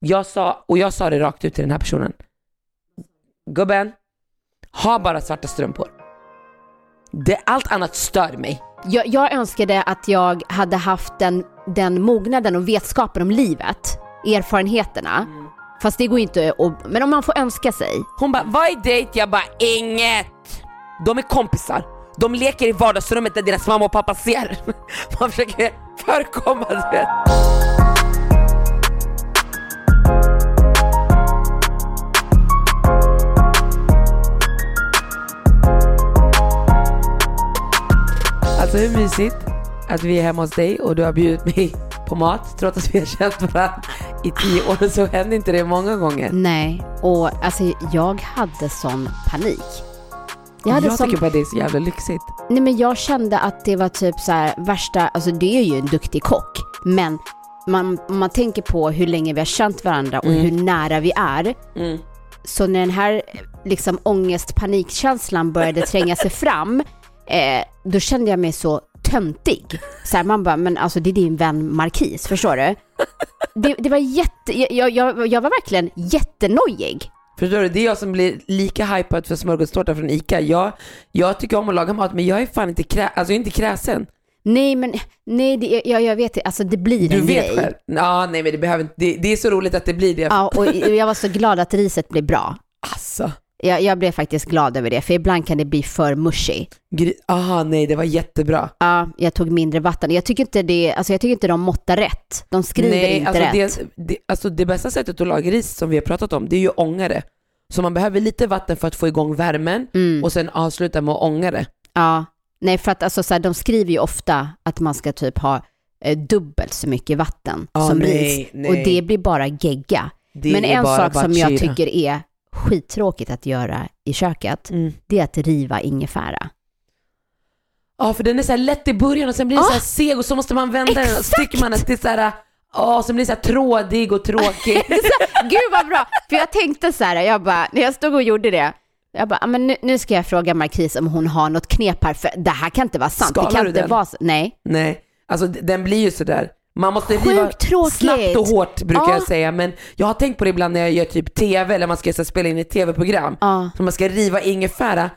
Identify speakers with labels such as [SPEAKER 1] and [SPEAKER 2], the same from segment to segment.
[SPEAKER 1] Jag sa, och jag sa det rakt ut till den här personen. Gubben, ha bara svarta strumpor. Det, allt annat stör mig.
[SPEAKER 2] Jag, jag önskade att jag hade haft den, den mognaden och vetskapen om livet, erfarenheterna. Fast det går inte att, men om man får önska sig.
[SPEAKER 1] Hon bara, vad är dejt? Jag bara, inget. De är kompisar. De leker i vardagsrummet där deras mamma och pappa ser. Man försöker förekomma, du Alltså hur mysigt att vi är hemma hos dig och du har bjudit mig på mat trots att vi har känt varandra i tio år så hände inte det många gånger.
[SPEAKER 2] Nej, och alltså jag hade sån panik. Jag, hade
[SPEAKER 1] Jag
[SPEAKER 2] sån,
[SPEAKER 1] tycker bara det är så jävla lyxigt.
[SPEAKER 2] nej men jag kände att det var typ så här värsta, alltså det är ju en duktig kock, men man, man tänker på hur länge vi har känt varandra och
[SPEAKER 1] Mm.
[SPEAKER 2] hur nära vi är,
[SPEAKER 1] Mm.
[SPEAKER 2] så när den här liksom ångest, panikkänslan började tränga sig fram, eh, då kände jag mig så töntig. Så här, man bara, men alltså det är din vän Marquis, förstår du? Det, det var jätte, jag, jag, jag var verkligen jättenojig.
[SPEAKER 1] Förstår du? Det är jag som blir lika hypad för smörgåstårta från ICA. Jag, jag tycker om att laga mat men jag är fan inte, krä, alltså jag är inte kräsen.
[SPEAKER 2] Nej men, nej det, jag, jag vet alltså det blir
[SPEAKER 1] Du
[SPEAKER 2] en
[SPEAKER 1] vet
[SPEAKER 2] grej.
[SPEAKER 1] själv. Ja, nej men det behöver inte, det, det är så roligt att det blir det.
[SPEAKER 2] Ja, och jag var så glad att riset blev bra.
[SPEAKER 1] Alltså.
[SPEAKER 2] Jag, jag blev faktiskt glad över det, för ibland kan det bli för mushy.
[SPEAKER 1] Gry- Aha, nej det var jättebra.
[SPEAKER 2] Ja, jag tog mindre vatten. Jag tycker inte det, alltså jag tycker inte de måttar rätt. De skriver
[SPEAKER 1] nej,
[SPEAKER 2] inte
[SPEAKER 1] alltså
[SPEAKER 2] rätt.
[SPEAKER 1] det, det, alltså det bästa sättet att laga ris som vi har pratat om, det är ju att ånga det. Så man behöver lite vatten för att få igång värmen
[SPEAKER 2] Mm.
[SPEAKER 1] och sen avsluta med att ånga det.
[SPEAKER 2] Ja, nej för att alltså så här, de skriver ju ofta att man ska typ ha eh, dubbelt så mycket vatten
[SPEAKER 1] Ja,
[SPEAKER 2] som
[SPEAKER 1] nej,
[SPEAKER 2] ris.
[SPEAKER 1] nej.
[SPEAKER 2] Och det blir bara gegga.
[SPEAKER 1] det
[SPEAKER 2] Men en sak som jag tycker är skittråkigt att göra i köket,
[SPEAKER 1] Mm.
[SPEAKER 2] det är att riva ingefära.
[SPEAKER 1] Ja, för den är så lätt i början och sen blir den
[SPEAKER 2] Ah!
[SPEAKER 1] så här seg och så måste man vända den och så
[SPEAKER 2] Exakt!
[SPEAKER 1] tycker man att det är så här, ja, så blir det så här trådig och tråkig.
[SPEAKER 2] Så, Gud vad bra! För jag tänkte så här, jag bara, när jag stod och gjorde det, jag bara, "Ah, men nu, nu ska jag fråga Marquis om hon har något knep här, för det här kan inte vara sant.
[SPEAKER 1] Skalar
[SPEAKER 2] det kan
[SPEAKER 1] du
[SPEAKER 2] inte
[SPEAKER 1] den?
[SPEAKER 2] vara så. Nej.
[SPEAKER 1] Nej, alltså den blir ju sådär. Man måste
[SPEAKER 2] Sjukt
[SPEAKER 1] riva
[SPEAKER 2] tråkigt.
[SPEAKER 1] snabbt och hårt brukar
[SPEAKER 2] Ja.
[SPEAKER 1] jag säga, men jag har tänkt på det ibland när jag gör typ TV eller man ska så spela in ett TV-program.
[SPEAKER 2] Ja.
[SPEAKER 1] Så man ska riva ingefära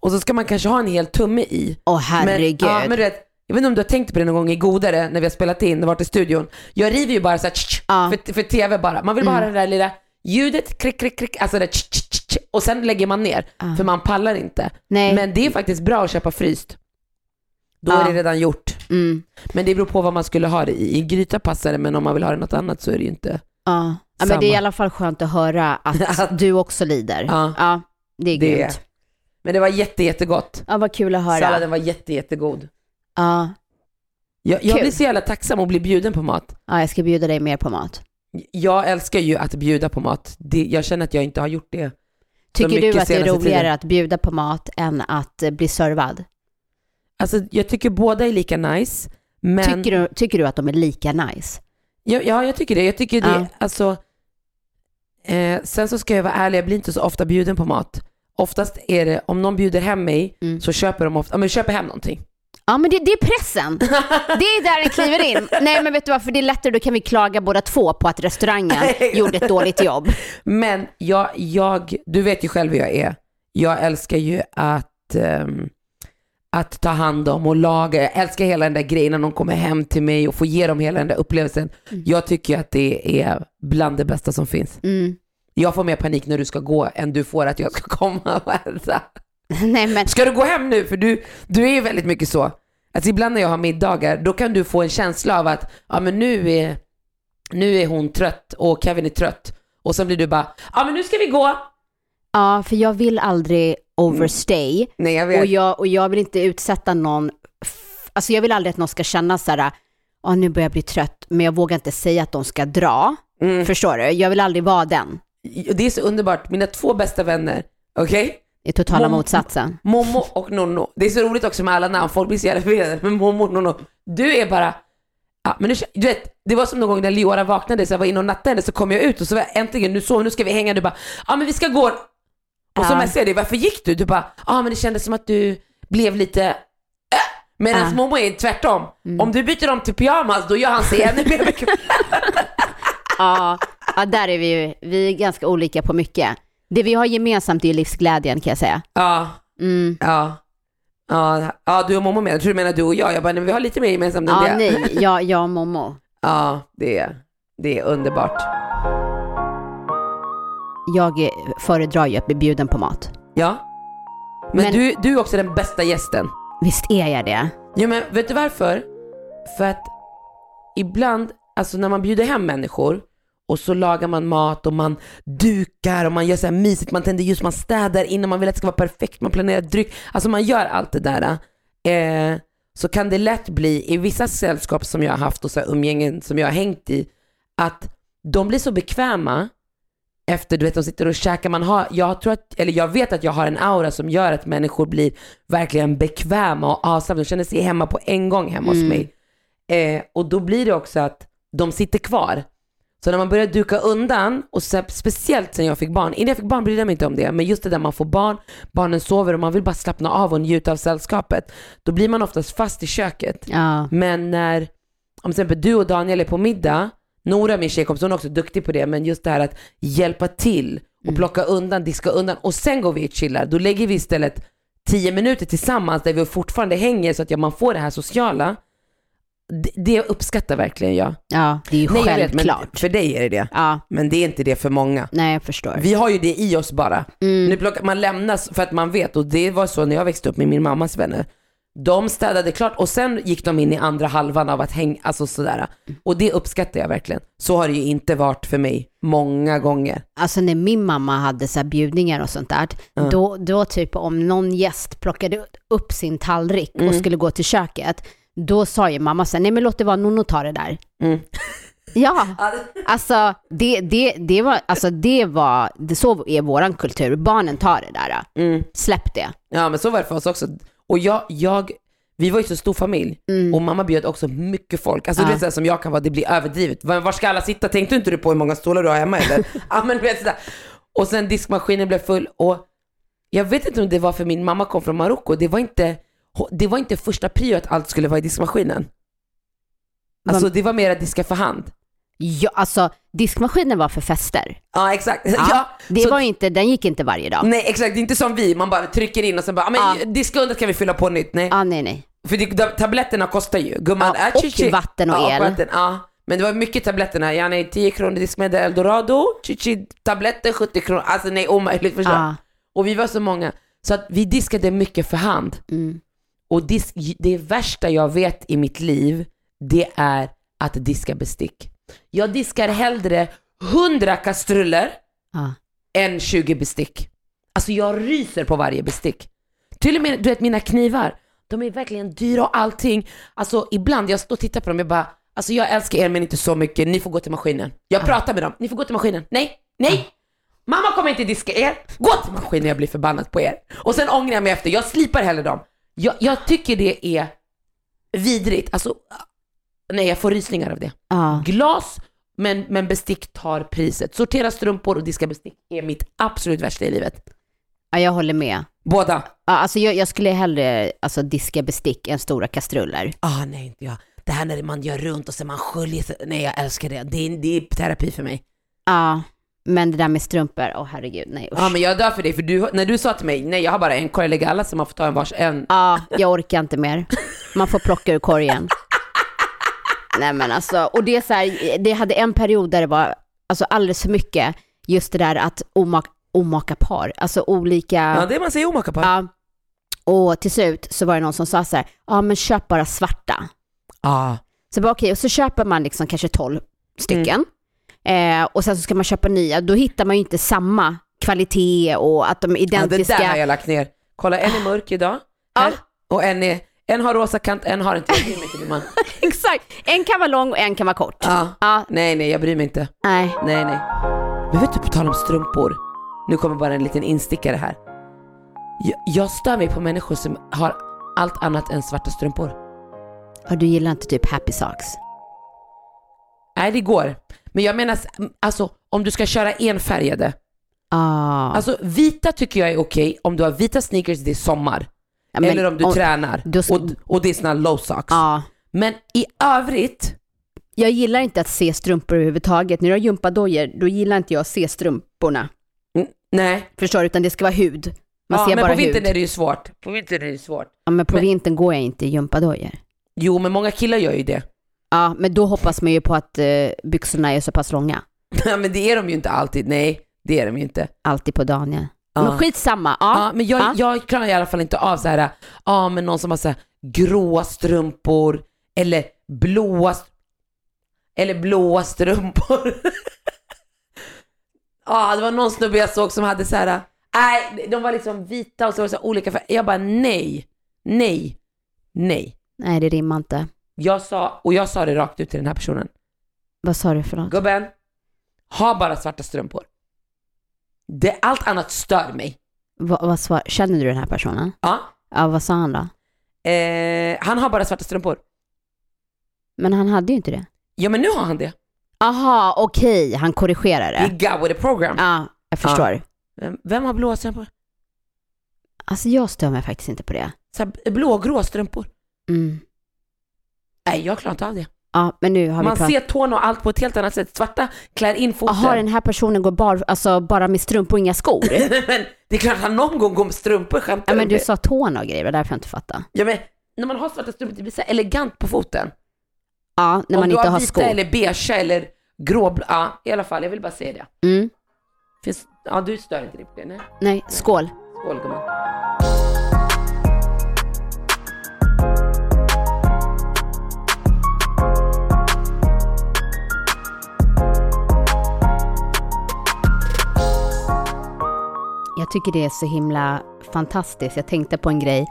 [SPEAKER 1] och så ska man kanske ha en hel tumme i.
[SPEAKER 2] Åh herregud.
[SPEAKER 1] Men, ja, men du vet, jag vet inte om du har tänkt på det någon gång i Godare när vi har spelat in och varit i studion. Jag river ju bara så här, tsch,
[SPEAKER 2] Ja. Mm.
[SPEAKER 1] för, för TV bara. Man vill bara ha det där lilla ljudet, klick, klick, klick, alltså det tsch, tsch, tsch, tsch, och sen lägger man ner. För man pallar inte.
[SPEAKER 2] Nej.
[SPEAKER 1] Men det är faktiskt bra att köpa fryst. Då
[SPEAKER 2] Ja.
[SPEAKER 1] är det redan gjort.
[SPEAKER 2] Mm.
[SPEAKER 1] Men det beror på vad man skulle ha det i. I gryta passar det, men om man vill ha det något annat så är det ju inte.
[SPEAKER 2] Ja. ja, men det är i alla fall skönt att höra att du också lider.
[SPEAKER 1] Ja.
[SPEAKER 2] ja det är
[SPEAKER 1] Det
[SPEAKER 2] grymt.
[SPEAKER 1] Men det var jätte, jättegott.
[SPEAKER 2] Ja, vad kul att höra.
[SPEAKER 1] Salladen var jätte, jättegod.
[SPEAKER 2] Ja.
[SPEAKER 1] Jag, jag blir så jävla tacksam att bli bjuden på mat.
[SPEAKER 2] ja, jag ska bjuda dig mer på mat.
[SPEAKER 1] Jag älskar ju att bjuda på mat. Det, jag känner att jag inte har gjort det.
[SPEAKER 2] Tycker du att det är roligare
[SPEAKER 1] tiden.
[SPEAKER 2] att bjuda på mat än att eh, bli servad?
[SPEAKER 1] Alltså jag tycker båda är lika nice. Men
[SPEAKER 2] Tycker, du, tycker du att de är lika nice?
[SPEAKER 1] Ja, ja, jag tycker det. Jag tycker det,
[SPEAKER 2] Ja.
[SPEAKER 1] alltså. Eh, sen så ska jag vara ärlig, jag blir inte så ofta bjuden på mat. Oftast är det, om någon bjuder hem mig
[SPEAKER 2] Mm.
[SPEAKER 1] så köper de ofta, ja men köper hem någonting.
[SPEAKER 2] Ja, men det, det är pressen. Det är där den kliver in. Nej, men vet du vad, för det är lättare, då kan vi klaga båda två på att restaurangen gjorde ett dåligt jobb.
[SPEAKER 1] Men jag, jag, du vet ju själv hur jag är. Jag älskar ju att, ehm, att ta hand om och laga. Jag älskar hela den där grejen när någon kommer hem till mig och får ge dem hela den där upplevelsen. Jag tycker att det är bland det bästa som finns.
[SPEAKER 2] Mm.
[SPEAKER 1] Jag får mer panik när du ska gå än du får att jag ska komma och äta.
[SPEAKER 2] Nej, men
[SPEAKER 1] Ska du gå hem nu? För du, du är ju väldigt mycket så. Alltså ibland när jag har middagar, då kan du få en känsla av att ja, men nu, är, nu är hon trött och Kevin är trött. Och sen blir du bara, ja men nu ska vi gå.
[SPEAKER 2] Ja, för jag vill aldrig overstay
[SPEAKER 1] Nej jag vet.
[SPEAKER 2] och jag, och jag vill inte utsätta någon, alltså jag vill aldrig att någon ska känna så här, "Åh, nu börjar jag bli trött, men jag vågar inte säga att de ska dra.
[SPEAKER 1] Mm.
[SPEAKER 2] Förstår du? Jag vill aldrig vara den.
[SPEAKER 1] Det är så underbart, mina två bästa vänner, okej?
[SPEAKER 2] I totala
[SPEAKER 1] Mom-
[SPEAKER 2] motsatsen.
[SPEAKER 1] Momo och Nonno. Det är så roligt också med alla namn, folk blir så jävla förvirrade. Men Momo och Nonno, du är bara, ja, men du, du vet, det var som någon gång när Leora vaknade så jag var inne och nattade henne så kom jag ut och så var jag äntligen, nu sov nu ska vi hänga, du bara, ja men vi ska gå. Och så messade jag dig, varför gick du? Du bara, ja men det kändes som att du blev lite, äh. Medan. Momo är tvärtom. Om du byter om till pyjamas då gör han sig ännu mer bekväm.
[SPEAKER 2] Ja, ja, där är vi ju, vi är ganska olika på mycket. Det vi har gemensamt är ju livsglädjen kan jag säga.
[SPEAKER 1] Ja,
[SPEAKER 2] Mm.
[SPEAKER 1] ja. Ja, ja, du och Momo menar, jag tror du menar du och jag. Jag bara, nej, vi har lite mer gemensamt än
[SPEAKER 2] Ja,
[SPEAKER 1] det.
[SPEAKER 2] nej, jag, jag och Momo.
[SPEAKER 1] Ja, det är, det är underbart.
[SPEAKER 2] Jag föredrar ju att bli bjuden på mat.
[SPEAKER 1] Ja. Men,
[SPEAKER 2] Men-
[SPEAKER 1] du, du är också den bästa gästen.
[SPEAKER 2] Visst är jag det?
[SPEAKER 1] Jo men vet du varför? För att ibland, alltså när man bjuder hem människor och så lagar man mat och man dukar och man gör så här mysigt, man tänder ljus, man städar innan man vill att det ska vara perfekt, man planerar dryck. Alltså man gör allt det där. Eh, så kan det lätt bli, i vissa sällskap som jag har haft och så här umgängen som jag har hängt i, att de blir så bekväma efter, du vet, de sitter och käkar, man har, jag tror att, eller jag vet att jag har en aura som gör att människor blir verkligen bekväma och avslappnade, de känner sig hemma på en gång hemma hos mig. Eh, och då blir det också att de sitter kvar. Så när man börjar duka undan, och så, speciellt sen jag fick barn, innan jag fick barn brydde jag mig inte om det, men just det där man får barn, barnen sover och man vill bara slappna av och njuta av sällskapet, då blir man oftast fast i köket.
[SPEAKER 2] Ja.
[SPEAKER 1] Men när, om till exempel du och Daniel är på middag, Nora, min tjejkompis, hon är också duktig på det, men just det här att hjälpa till och plocka undan, diska undan och sen går vi och chillar. Då lägger vi istället tio minuter tillsammans där vi fortfarande hänger så att ja, man får det här sociala. Det, det uppskattar verkligen jag.
[SPEAKER 2] ja, det är ju
[SPEAKER 1] Nej, vet,
[SPEAKER 2] självklart.
[SPEAKER 1] men för dig är det det.
[SPEAKER 2] Ja,
[SPEAKER 1] Men det är inte det för många.
[SPEAKER 2] nej jag förstår.
[SPEAKER 1] Vi har ju det i oss bara.
[SPEAKER 2] Mm.
[SPEAKER 1] Nu plockar, man lämnas för att man vet och det var så när jag växte upp med min mammas vänner. De städade klart och sen gick de in i andra halvan av att hänga, alltså sådär. Och det uppskattar jag verkligen. Så har det ju inte varit för mig många gånger.
[SPEAKER 2] Alltså när min mamma hade så här bjudningar och sånt där, då, då typ om någon gäst plockade upp sin tallrik och
[SPEAKER 1] Mm.
[SPEAKER 2] skulle gå till köket, då sa ju mamma så här, nej men låt det vara Nonno tar det där.
[SPEAKER 1] Mm.
[SPEAKER 2] Ja, alltså det, det, det var, alltså det var, det, så är våran kultur, barnen tar det där.
[SPEAKER 1] Mm.
[SPEAKER 2] Släpp det.
[SPEAKER 1] Ja men så var det för oss också. Och jag, jag vi var ju så stor familj och mamma bjöd också mycket folk. Alltså du
[SPEAKER 2] Mm. Ja.
[SPEAKER 1] vet såhär som jag kan vara, det blir överdrivet. Var, var ska alla sitta? Tänkte inte du på hur många stolar du har hemma eller? ja men du vet sådär. Och sen diskmaskinen blev full och jag vet inte om det var för min mamma kom från Marocko, det var inte, det var inte första prio att allt skulle vara i diskmaskinen. Alltså det var mer att diska för hand.
[SPEAKER 2] Ja, alltså diskmaskinen var för fester.
[SPEAKER 1] Ja exakt.
[SPEAKER 2] Ja,
[SPEAKER 1] Ja,
[SPEAKER 2] det
[SPEAKER 1] så-
[SPEAKER 2] var inte, den gick inte varje dag.
[SPEAKER 1] Nej exakt, det är inte som vi, man bara trycker in och sen bara, men
[SPEAKER 2] Ja.
[SPEAKER 1] diska undan kan vi fylla på nytt. Nej.
[SPEAKER 2] Ja, nej, nej.
[SPEAKER 1] För det, de, tabletterna kostar ju. Gumman,
[SPEAKER 2] Ja,
[SPEAKER 1] äh,
[SPEAKER 2] och
[SPEAKER 1] tji.
[SPEAKER 2] vatten och
[SPEAKER 1] ja,
[SPEAKER 2] el.
[SPEAKER 1] Vatten, ja. Men det var mycket tabletterna. Ja, nej, 10 kronor diskmedel Eldorado, tji, tabletter 70 kronor. Alltså nej, omöjligt förstå.
[SPEAKER 2] Ja.
[SPEAKER 1] Och vi var så många. Så att vi diskade mycket för hand.
[SPEAKER 2] Mm.
[SPEAKER 1] Och disk, det värsta jag vet i mitt liv, det är att diska bestick. Jag diskar hellre 100 kastruller
[SPEAKER 2] Ja.
[SPEAKER 1] än 20 bestick. Alltså jag ryser på varje bestick. Till och med, du vet mina knivar, de är verkligen dyra och allting. Alltså ibland, jag står och tittar på dem, jag bara, alltså jag älskar er men inte så mycket, ni får gå till maskinen. Jag pratar med dem, ni får gå till maskinen. Nej, nej! Mamma kommer inte diska er, gå till maskinen, jag blir förbannad på er. Och sen ångrar jag mig efter, jag slipar hellre dem. Jag, jag tycker det är vidrigt, alltså nej jag får rysningar av det.
[SPEAKER 2] Ja.
[SPEAKER 1] Glas, men, men bestick tar priset. Sortera strumpor och diska bestick är mitt absolut värsta i livet.
[SPEAKER 2] ja, jag håller med.
[SPEAKER 1] Båda.
[SPEAKER 2] Ja, alltså jag, jag skulle hellre alltså, diska bestick än stora kastruller.
[SPEAKER 1] Ah, nej, inte jag. Det här när man gör runt och sen man sköljer. Nej, jag älskar det. Det är, det är terapi för mig.
[SPEAKER 2] Ja, men det där med strumpor, åh herregud, nej usch.
[SPEAKER 1] Ja, men jag dör för dig. För du, när du sa till mig, nej jag har bara en korg, jag lägger alla så man får ta en vars en.
[SPEAKER 2] Ja, jag orkar inte mer. Man får plocka ur korgen. Nej men alltså, och det är så här, det hade en period där det var alltså alldeles för mycket just det där att omak, omaka par, alltså olika,
[SPEAKER 1] Ja, det man säger omaka på.
[SPEAKER 2] ja. Och till slut så var det någon som sa så här, ja men köp bara svarta.
[SPEAKER 1] Ja.
[SPEAKER 2] Så bara okej, och så köper man liksom kanske 12 stycken. Eh, och sen så ska man köpa nya, då hittar man ju inte samma kvalitet och att de är
[SPEAKER 1] ja, det
[SPEAKER 2] identiska.
[SPEAKER 1] där har jag lagt ner. Kolla, en är mörk idag. Här. Och en är, En har rosa kant, en har inte. Jag bryr mig inte man.
[SPEAKER 2] Exakt. En kan vara lång och en kan vara kort.
[SPEAKER 1] Ja.
[SPEAKER 2] Ja,
[SPEAKER 1] Nej, nej, jag bryr mig inte.
[SPEAKER 2] nej.
[SPEAKER 1] Nej, nej. Men vet du, på tal om strumpor. Nu kommer bara en liten instickare här. Jag, jag stör mig på människor som har allt annat än svarta strumpor.
[SPEAKER 2] Och du gillar inte typ happy socks?
[SPEAKER 1] Nej, det går. Men jag menar, alltså om du ska köra enfärgade.
[SPEAKER 2] Ah.
[SPEAKER 1] Alltså vita tycker jag är okej om du har vita sneakers, det är sommar.
[SPEAKER 2] Ja, men
[SPEAKER 1] Eller om du
[SPEAKER 2] om-
[SPEAKER 1] tränar.
[SPEAKER 2] då ska-
[SPEAKER 1] Och, och det är såna low socks.
[SPEAKER 2] Ja.
[SPEAKER 1] Men i övrigt,
[SPEAKER 2] Jag gillar inte att se strumpor överhuvudtaget. När du har gympadojor, då gillar inte jag att se strumporna.
[SPEAKER 1] mm, nej.
[SPEAKER 2] Förstår du? Utan det ska vara hud. Man
[SPEAKER 1] ja,
[SPEAKER 2] ser
[SPEAKER 1] men
[SPEAKER 2] bara
[SPEAKER 1] på vintern
[SPEAKER 2] hud.
[SPEAKER 1] är det ju svårt. På vintern är det svårt.
[SPEAKER 2] Ja, men på
[SPEAKER 1] men-
[SPEAKER 2] vintern går jag inte i gympadojor.
[SPEAKER 1] Jo, men många killar gör ju det.
[SPEAKER 2] Ja, men då hoppas man ju på att eh, byxorna är så pass långa.
[SPEAKER 1] men det är de ju inte alltid. Nej, det är de ju inte.
[SPEAKER 2] Alltid på Daniel.
[SPEAKER 1] Ja.
[SPEAKER 2] Men skitsamma. Ja.
[SPEAKER 1] Ja, men jag,
[SPEAKER 2] Ja.
[SPEAKER 1] jag klarar i alla fall inte av så här, ja men någon som har så här gråa strumpor eller blåa, eller blåa strumpor. Ja, det var någon snubbe jag såg som hade så här, nej, de var liksom vita och så var det så olika färger. Jag bara nej, nej, nej.
[SPEAKER 2] Nej, det rimmar inte.
[SPEAKER 1] Jag sa, och jag sa det rakt ut till den här personen.
[SPEAKER 2] Vad sa du för något?
[SPEAKER 1] Gubben, ha bara svarta strumpor. Det, allt annat stör mig.
[SPEAKER 2] Va, vad svar, känner du den här personen?
[SPEAKER 1] Ja.
[SPEAKER 2] Ja, vad sa han då?
[SPEAKER 1] Eh, han har bara svarta strumpor.
[SPEAKER 2] Men han hade ju inte det.
[SPEAKER 1] Ja men nu har han det.
[SPEAKER 2] Aha, okej, han korrigerar
[SPEAKER 1] He
[SPEAKER 2] det.
[SPEAKER 1] got with a program.
[SPEAKER 2] Ja, jag förstår.
[SPEAKER 1] Vem, vem har blåa strumpor?
[SPEAKER 2] Alltså jag stör mig faktiskt inte på det.
[SPEAKER 1] Så här, blågrå strumpor.
[SPEAKER 2] Mm.
[SPEAKER 1] Nej, jag klarar inte av det.
[SPEAKER 2] Ja, men nu har
[SPEAKER 1] Man
[SPEAKER 2] vi
[SPEAKER 1] ser tårna och allt på ett helt annat sätt. Svarta klär in foten.
[SPEAKER 2] Jaha, den här personen går bar, alltså bara med strumpor och inga skor?
[SPEAKER 1] men det är klart att han någon gång går med strumpor, skämtar
[SPEAKER 2] ja, men
[SPEAKER 1] du?
[SPEAKER 2] du sa tårna och grejer, det var därför jag inte fattade.
[SPEAKER 1] Ja, men när man har svarta strumpor, det blir så elegant på foten.
[SPEAKER 2] Ja, när
[SPEAKER 1] Om
[SPEAKER 2] man
[SPEAKER 1] du
[SPEAKER 2] inte
[SPEAKER 1] har
[SPEAKER 2] har
[SPEAKER 1] vita
[SPEAKER 2] skor.
[SPEAKER 1] eller beige eller grå, ja i alla fall, jag vill bara säga det.
[SPEAKER 2] Mm.
[SPEAKER 1] Finns, ja, du stör inte dig på det, nej?
[SPEAKER 2] Nej, skål.
[SPEAKER 1] Skål gumman.
[SPEAKER 2] Jag tycker det är så himla fantastiskt. Jag tänkte på en grej.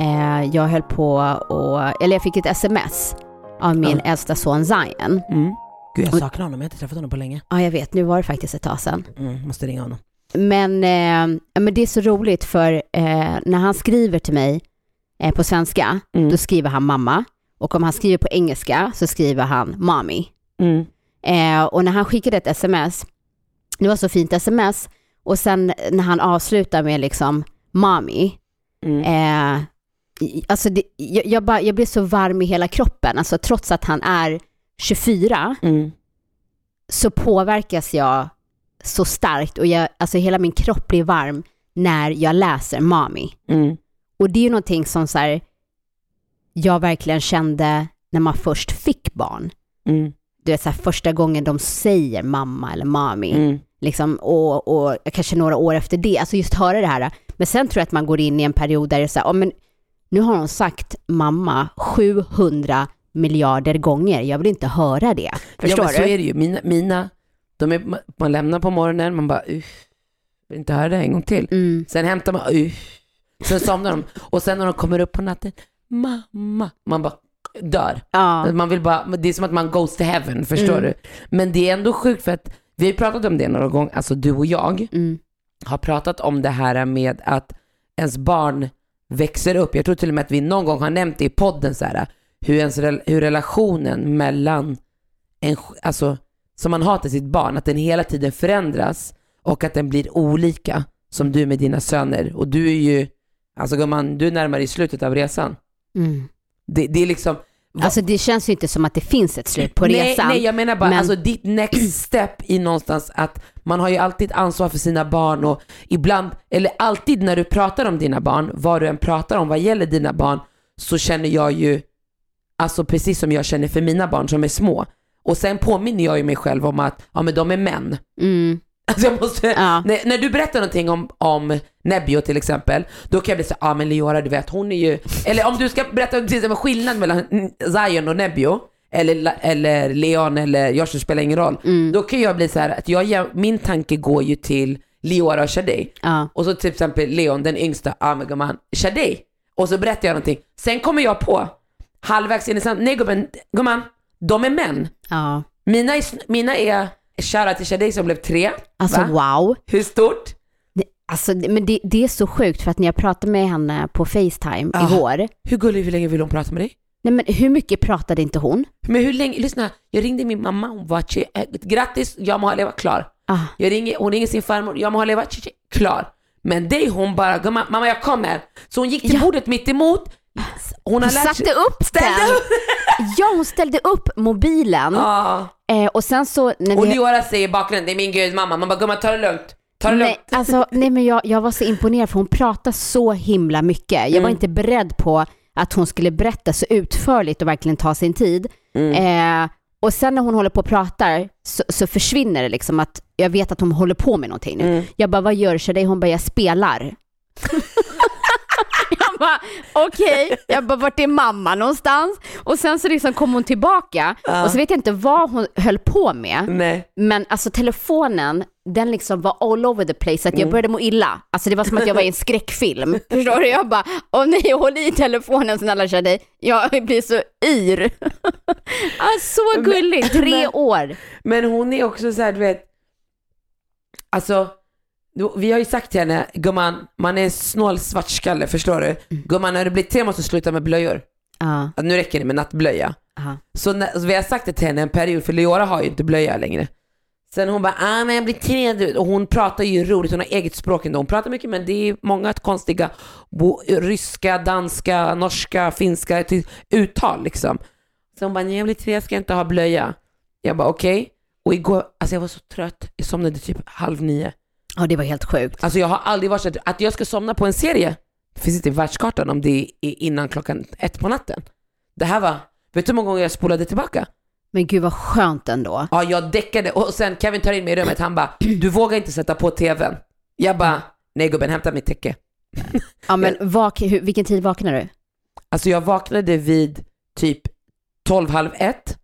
[SPEAKER 2] Eh, jag höll på och, eller jag fick ett sms av min
[SPEAKER 1] Ja.
[SPEAKER 2] äldsta son Zion.
[SPEAKER 1] Mm. Gud, jag saknar honom, jag har inte träffat honom på länge.
[SPEAKER 2] Ja, jag vet, nu var det faktiskt ett tag sedan.
[SPEAKER 1] Mm, måste ringa honom.
[SPEAKER 2] Men, eh, men det är så roligt för eh, när han skriver till mig eh, på svenska,
[SPEAKER 1] Mm.
[SPEAKER 2] då skriver han mamma. Och om han skriver på engelska så skriver han mommy.
[SPEAKER 1] Mm.
[SPEAKER 2] Eh, och när han skickade ett sms, det var så fint sms, och sen när han avslutar med liksom mommy,
[SPEAKER 1] Mm.
[SPEAKER 2] eh, alltså det, jag, jag, bara, jag blir så varm i hela kroppen, alltså trots att han är 24
[SPEAKER 1] Mm.
[SPEAKER 2] så påverkas jag så starkt och jag, alltså hela min kropp blir varm när jag läser mommy.
[SPEAKER 1] Mm.
[SPEAKER 2] Och det är ju någonting som så här, jag verkligen kände när man först fick barn.
[SPEAKER 1] Mm.
[SPEAKER 2] Du vet så här, första gången de säger mamma eller mami.
[SPEAKER 1] Mm.
[SPEAKER 2] Liksom, och, och kanske några år efter det, alltså just höra det här. Men sen tror jag att man går in i en period där det är så här, ja, men nu har hon sagt mamma 700 miljarder gånger, jag vill inte höra det. Förstår
[SPEAKER 1] ja, men så
[SPEAKER 2] du?
[SPEAKER 1] är det ju. Mina, mina de är, man lämnar på morgonen, man bara uff, vill inte höra det en gång till.
[SPEAKER 2] Mm.
[SPEAKER 1] Sen hämtar man, uff, sen somnar de. Och sen när de kommer upp på natten, mamma, man bara dör.
[SPEAKER 2] Ja.
[SPEAKER 1] Man vill bara, det är som att man goes to heaven, förstår
[SPEAKER 2] Mm.
[SPEAKER 1] du? Men det är ändå sjukt för att vi har ju pratat om det några gånger, alltså du och jag
[SPEAKER 2] Mm.
[SPEAKER 1] har pratat om det här med att ens barn växer upp. Jag tror till och med att vi någon gång har nämnt det i podden så här, hur, ens, hur relationen mellan en, alltså som man har till sitt barn, att den hela tiden förändras och att den blir olika som du med dina söner. Och du är ju, alltså gumman, du är närmare i slutet av resan.
[SPEAKER 2] Mm.
[SPEAKER 1] Det, det är liksom,
[SPEAKER 2] Alltså det känns ju inte som att det finns ett slut på
[SPEAKER 1] nej,
[SPEAKER 2] resan.
[SPEAKER 1] Nej, jag menar bara
[SPEAKER 2] men-
[SPEAKER 1] alltså ditt next step i någonstans att man har ju alltid ansvar för sina barn och ibland, eller alltid när du pratar om dina barn, vad du än pratar om vad gäller dina barn, så känner jag ju, alltså precis som jag känner för mina barn som är små. Och sen påminner jag ju mig själv om att, ja men de är män.
[SPEAKER 2] Mm.
[SPEAKER 1] Alltså jag måste,
[SPEAKER 2] Ja.
[SPEAKER 1] när, när du berättar någonting om, om Nebbio till exempel, då kan jag bli så ja ah, men Leora du vet hon är ju, eller om du ska berätta till exempel skillnad mellan Zion och Nebbio, eller, eller Leon eller Joshua spelar ingen roll,
[SPEAKER 2] Mm.
[SPEAKER 1] då kan jag bli så här att jag, min tanke går ju till Leora och Shadej.
[SPEAKER 2] Ja.
[SPEAKER 1] Och så till exempel Leon, den yngsta, ja men gumman, Shadej. Och så berättar jag någonting. Sen kommer jag på, halvvägs in i samtalet, nej gubben, gumman, de är män.
[SPEAKER 2] Ja.
[SPEAKER 1] Mina är, mina är shoutout till Shadej som blev tre.
[SPEAKER 2] Alltså
[SPEAKER 1] va?
[SPEAKER 2] wow.
[SPEAKER 1] Hur stort?
[SPEAKER 2] Det, alltså, men det, det är så sjukt för att när jag pratade med henne på Facetime
[SPEAKER 1] Ah.
[SPEAKER 2] igår,
[SPEAKER 1] Hur gullig, hur länge vill hon prata med dig?
[SPEAKER 2] nej men hur mycket pratade inte hon?
[SPEAKER 1] Men hur länge, lyssna, jag ringde min mamma, hon var tje, äh, grattis, jag må ha levat klar.
[SPEAKER 2] Ah.
[SPEAKER 1] Jag ringer, hon ringer sin farmor, jag må ha levat tje, tje, klar. Men dig hon bara, "Gumman, mamma jag kommer. Så hon gick till
[SPEAKER 2] Ja.
[SPEAKER 1] bordet mitt emot. Hon
[SPEAKER 2] Hon satte upp
[SPEAKER 1] Ställde
[SPEAKER 2] den.
[SPEAKER 1] upp.
[SPEAKER 2] Ja, hon ställde upp mobilen
[SPEAKER 1] Ja.
[SPEAKER 2] eh, och sen så... När
[SPEAKER 1] Och Leora säger i bakgrunden, det är min gud mamma. Man bara, gumman ta det lugnt. Ta det
[SPEAKER 2] nej,
[SPEAKER 1] lugnt.
[SPEAKER 2] alltså, nej men jag, jag var så imponerad för hon pratade så himla mycket. Jag var
[SPEAKER 1] Mm.
[SPEAKER 2] inte beredd på att hon skulle berätta så utförligt och verkligen ta sin tid.
[SPEAKER 1] Mm.
[SPEAKER 2] Eh, och sen när hon håller på och pratar så, så försvinner det liksom att jag vet att hon håller på med någonting nu.
[SPEAKER 1] Mm.
[SPEAKER 2] Jag bara, vad gör Shadej? Hon bara, jag spelar. bara, okej. Jag bara, vart är mamma någonstans? Och sen så liksom kom hon tillbaka
[SPEAKER 1] Ja.
[SPEAKER 2] och så vet jag inte vad hon höll på med.
[SPEAKER 1] Nej.
[SPEAKER 2] Men alltså telefonen, den liksom var all over the place, så att jag
[SPEAKER 1] Mm.
[SPEAKER 2] började må illa. Alltså det var som att jag var i en skräckfilm. Förstår du? Jag bara, åh nej, håll i telefonen snälla Shadej. Jag blir så yr. ah, så gulligt, tre
[SPEAKER 1] men-
[SPEAKER 2] år.
[SPEAKER 1] Men hon är också så här, du vet, alltså, vi har ju sagt till henne, gumman, man är snål svartskalle, förstår du? Gumman, när du blir tre måste du sluta med blöjor.
[SPEAKER 2] Ja,
[SPEAKER 1] Att nu räcker det med nattblöja.
[SPEAKER 2] aha.
[SPEAKER 1] Så, när, så vi har sagt det till henne en period, för Leora har ju inte blöja längre. Sen hon bara, ah men jag blir du. Och hon pratar ju roligt, hon har eget språk ändå. Hon pratar mycket men det är många konstiga bo, ryska, danska, norska, finska uttal liksom. Så hon bara, nej jag blir tre, jag ska inte ha blöja. Jag bara okej. Och igår, alltså jag var så trött, jag somnade typ halv nio.
[SPEAKER 2] Ja, det var helt sjukt.
[SPEAKER 1] Alltså jag har aldrig varit så att, att jag ska somna på en serie, det finns inte i världskartan om det är innan klockan ett på natten. Det här var, vet du hur många gånger jag spolade tillbaka?
[SPEAKER 2] Men gud vad skönt ändå.
[SPEAKER 1] Ja, jag däckade och sen Kevin tar in mig i rummet, han bara, du vågar inte sätta på tvn. Jag bara, nej gubben, hämta mitt täcke.
[SPEAKER 2] Ja, men vak, hur, vilken tid vaknade du?
[SPEAKER 1] Alltså jag vaknade vid typ 12, halv ett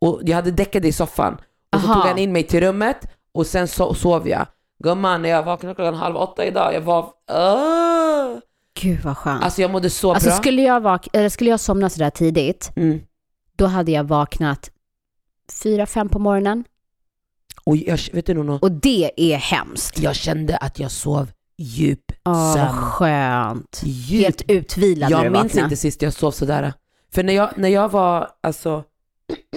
[SPEAKER 1] och jag hade däckat i soffan. Och så
[SPEAKER 2] Aha.
[SPEAKER 1] tog han in mig till rummet och sen so sov jag. Gumman, när jag vaknade klockan halv åtta idag, jag var... Åh!
[SPEAKER 2] Gud vad skönt.
[SPEAKER 1] Alltså jag mådde så
[SPEAKER 2] Alltså
[SPEAKER 1] bra.
[SPEAKER 2] skulle jag, vak- eller skulle jag somna sådär tidigt,
[SPEAKER 1] Mm.
[SPEAKER 2] då hade jag vaknat fyra, fem på morgonen.
[SPEAKER 1] Och jag, vet du Nono,
[SPEAKER 2] Och det är hemskt.
[SPEAKER 1] jag kände att jag sov djup
[SPEAKER 2] vad
[SPEAKER 1] sömn.
[SPEAKER 2] skönt.
[SPEAKER 1] Djup.
[SPEAKER 2] Helt utvilad när du
[SPEAKER 1] Jag minns inte sist jag sov sådär. För när jag, när jag var, alltså,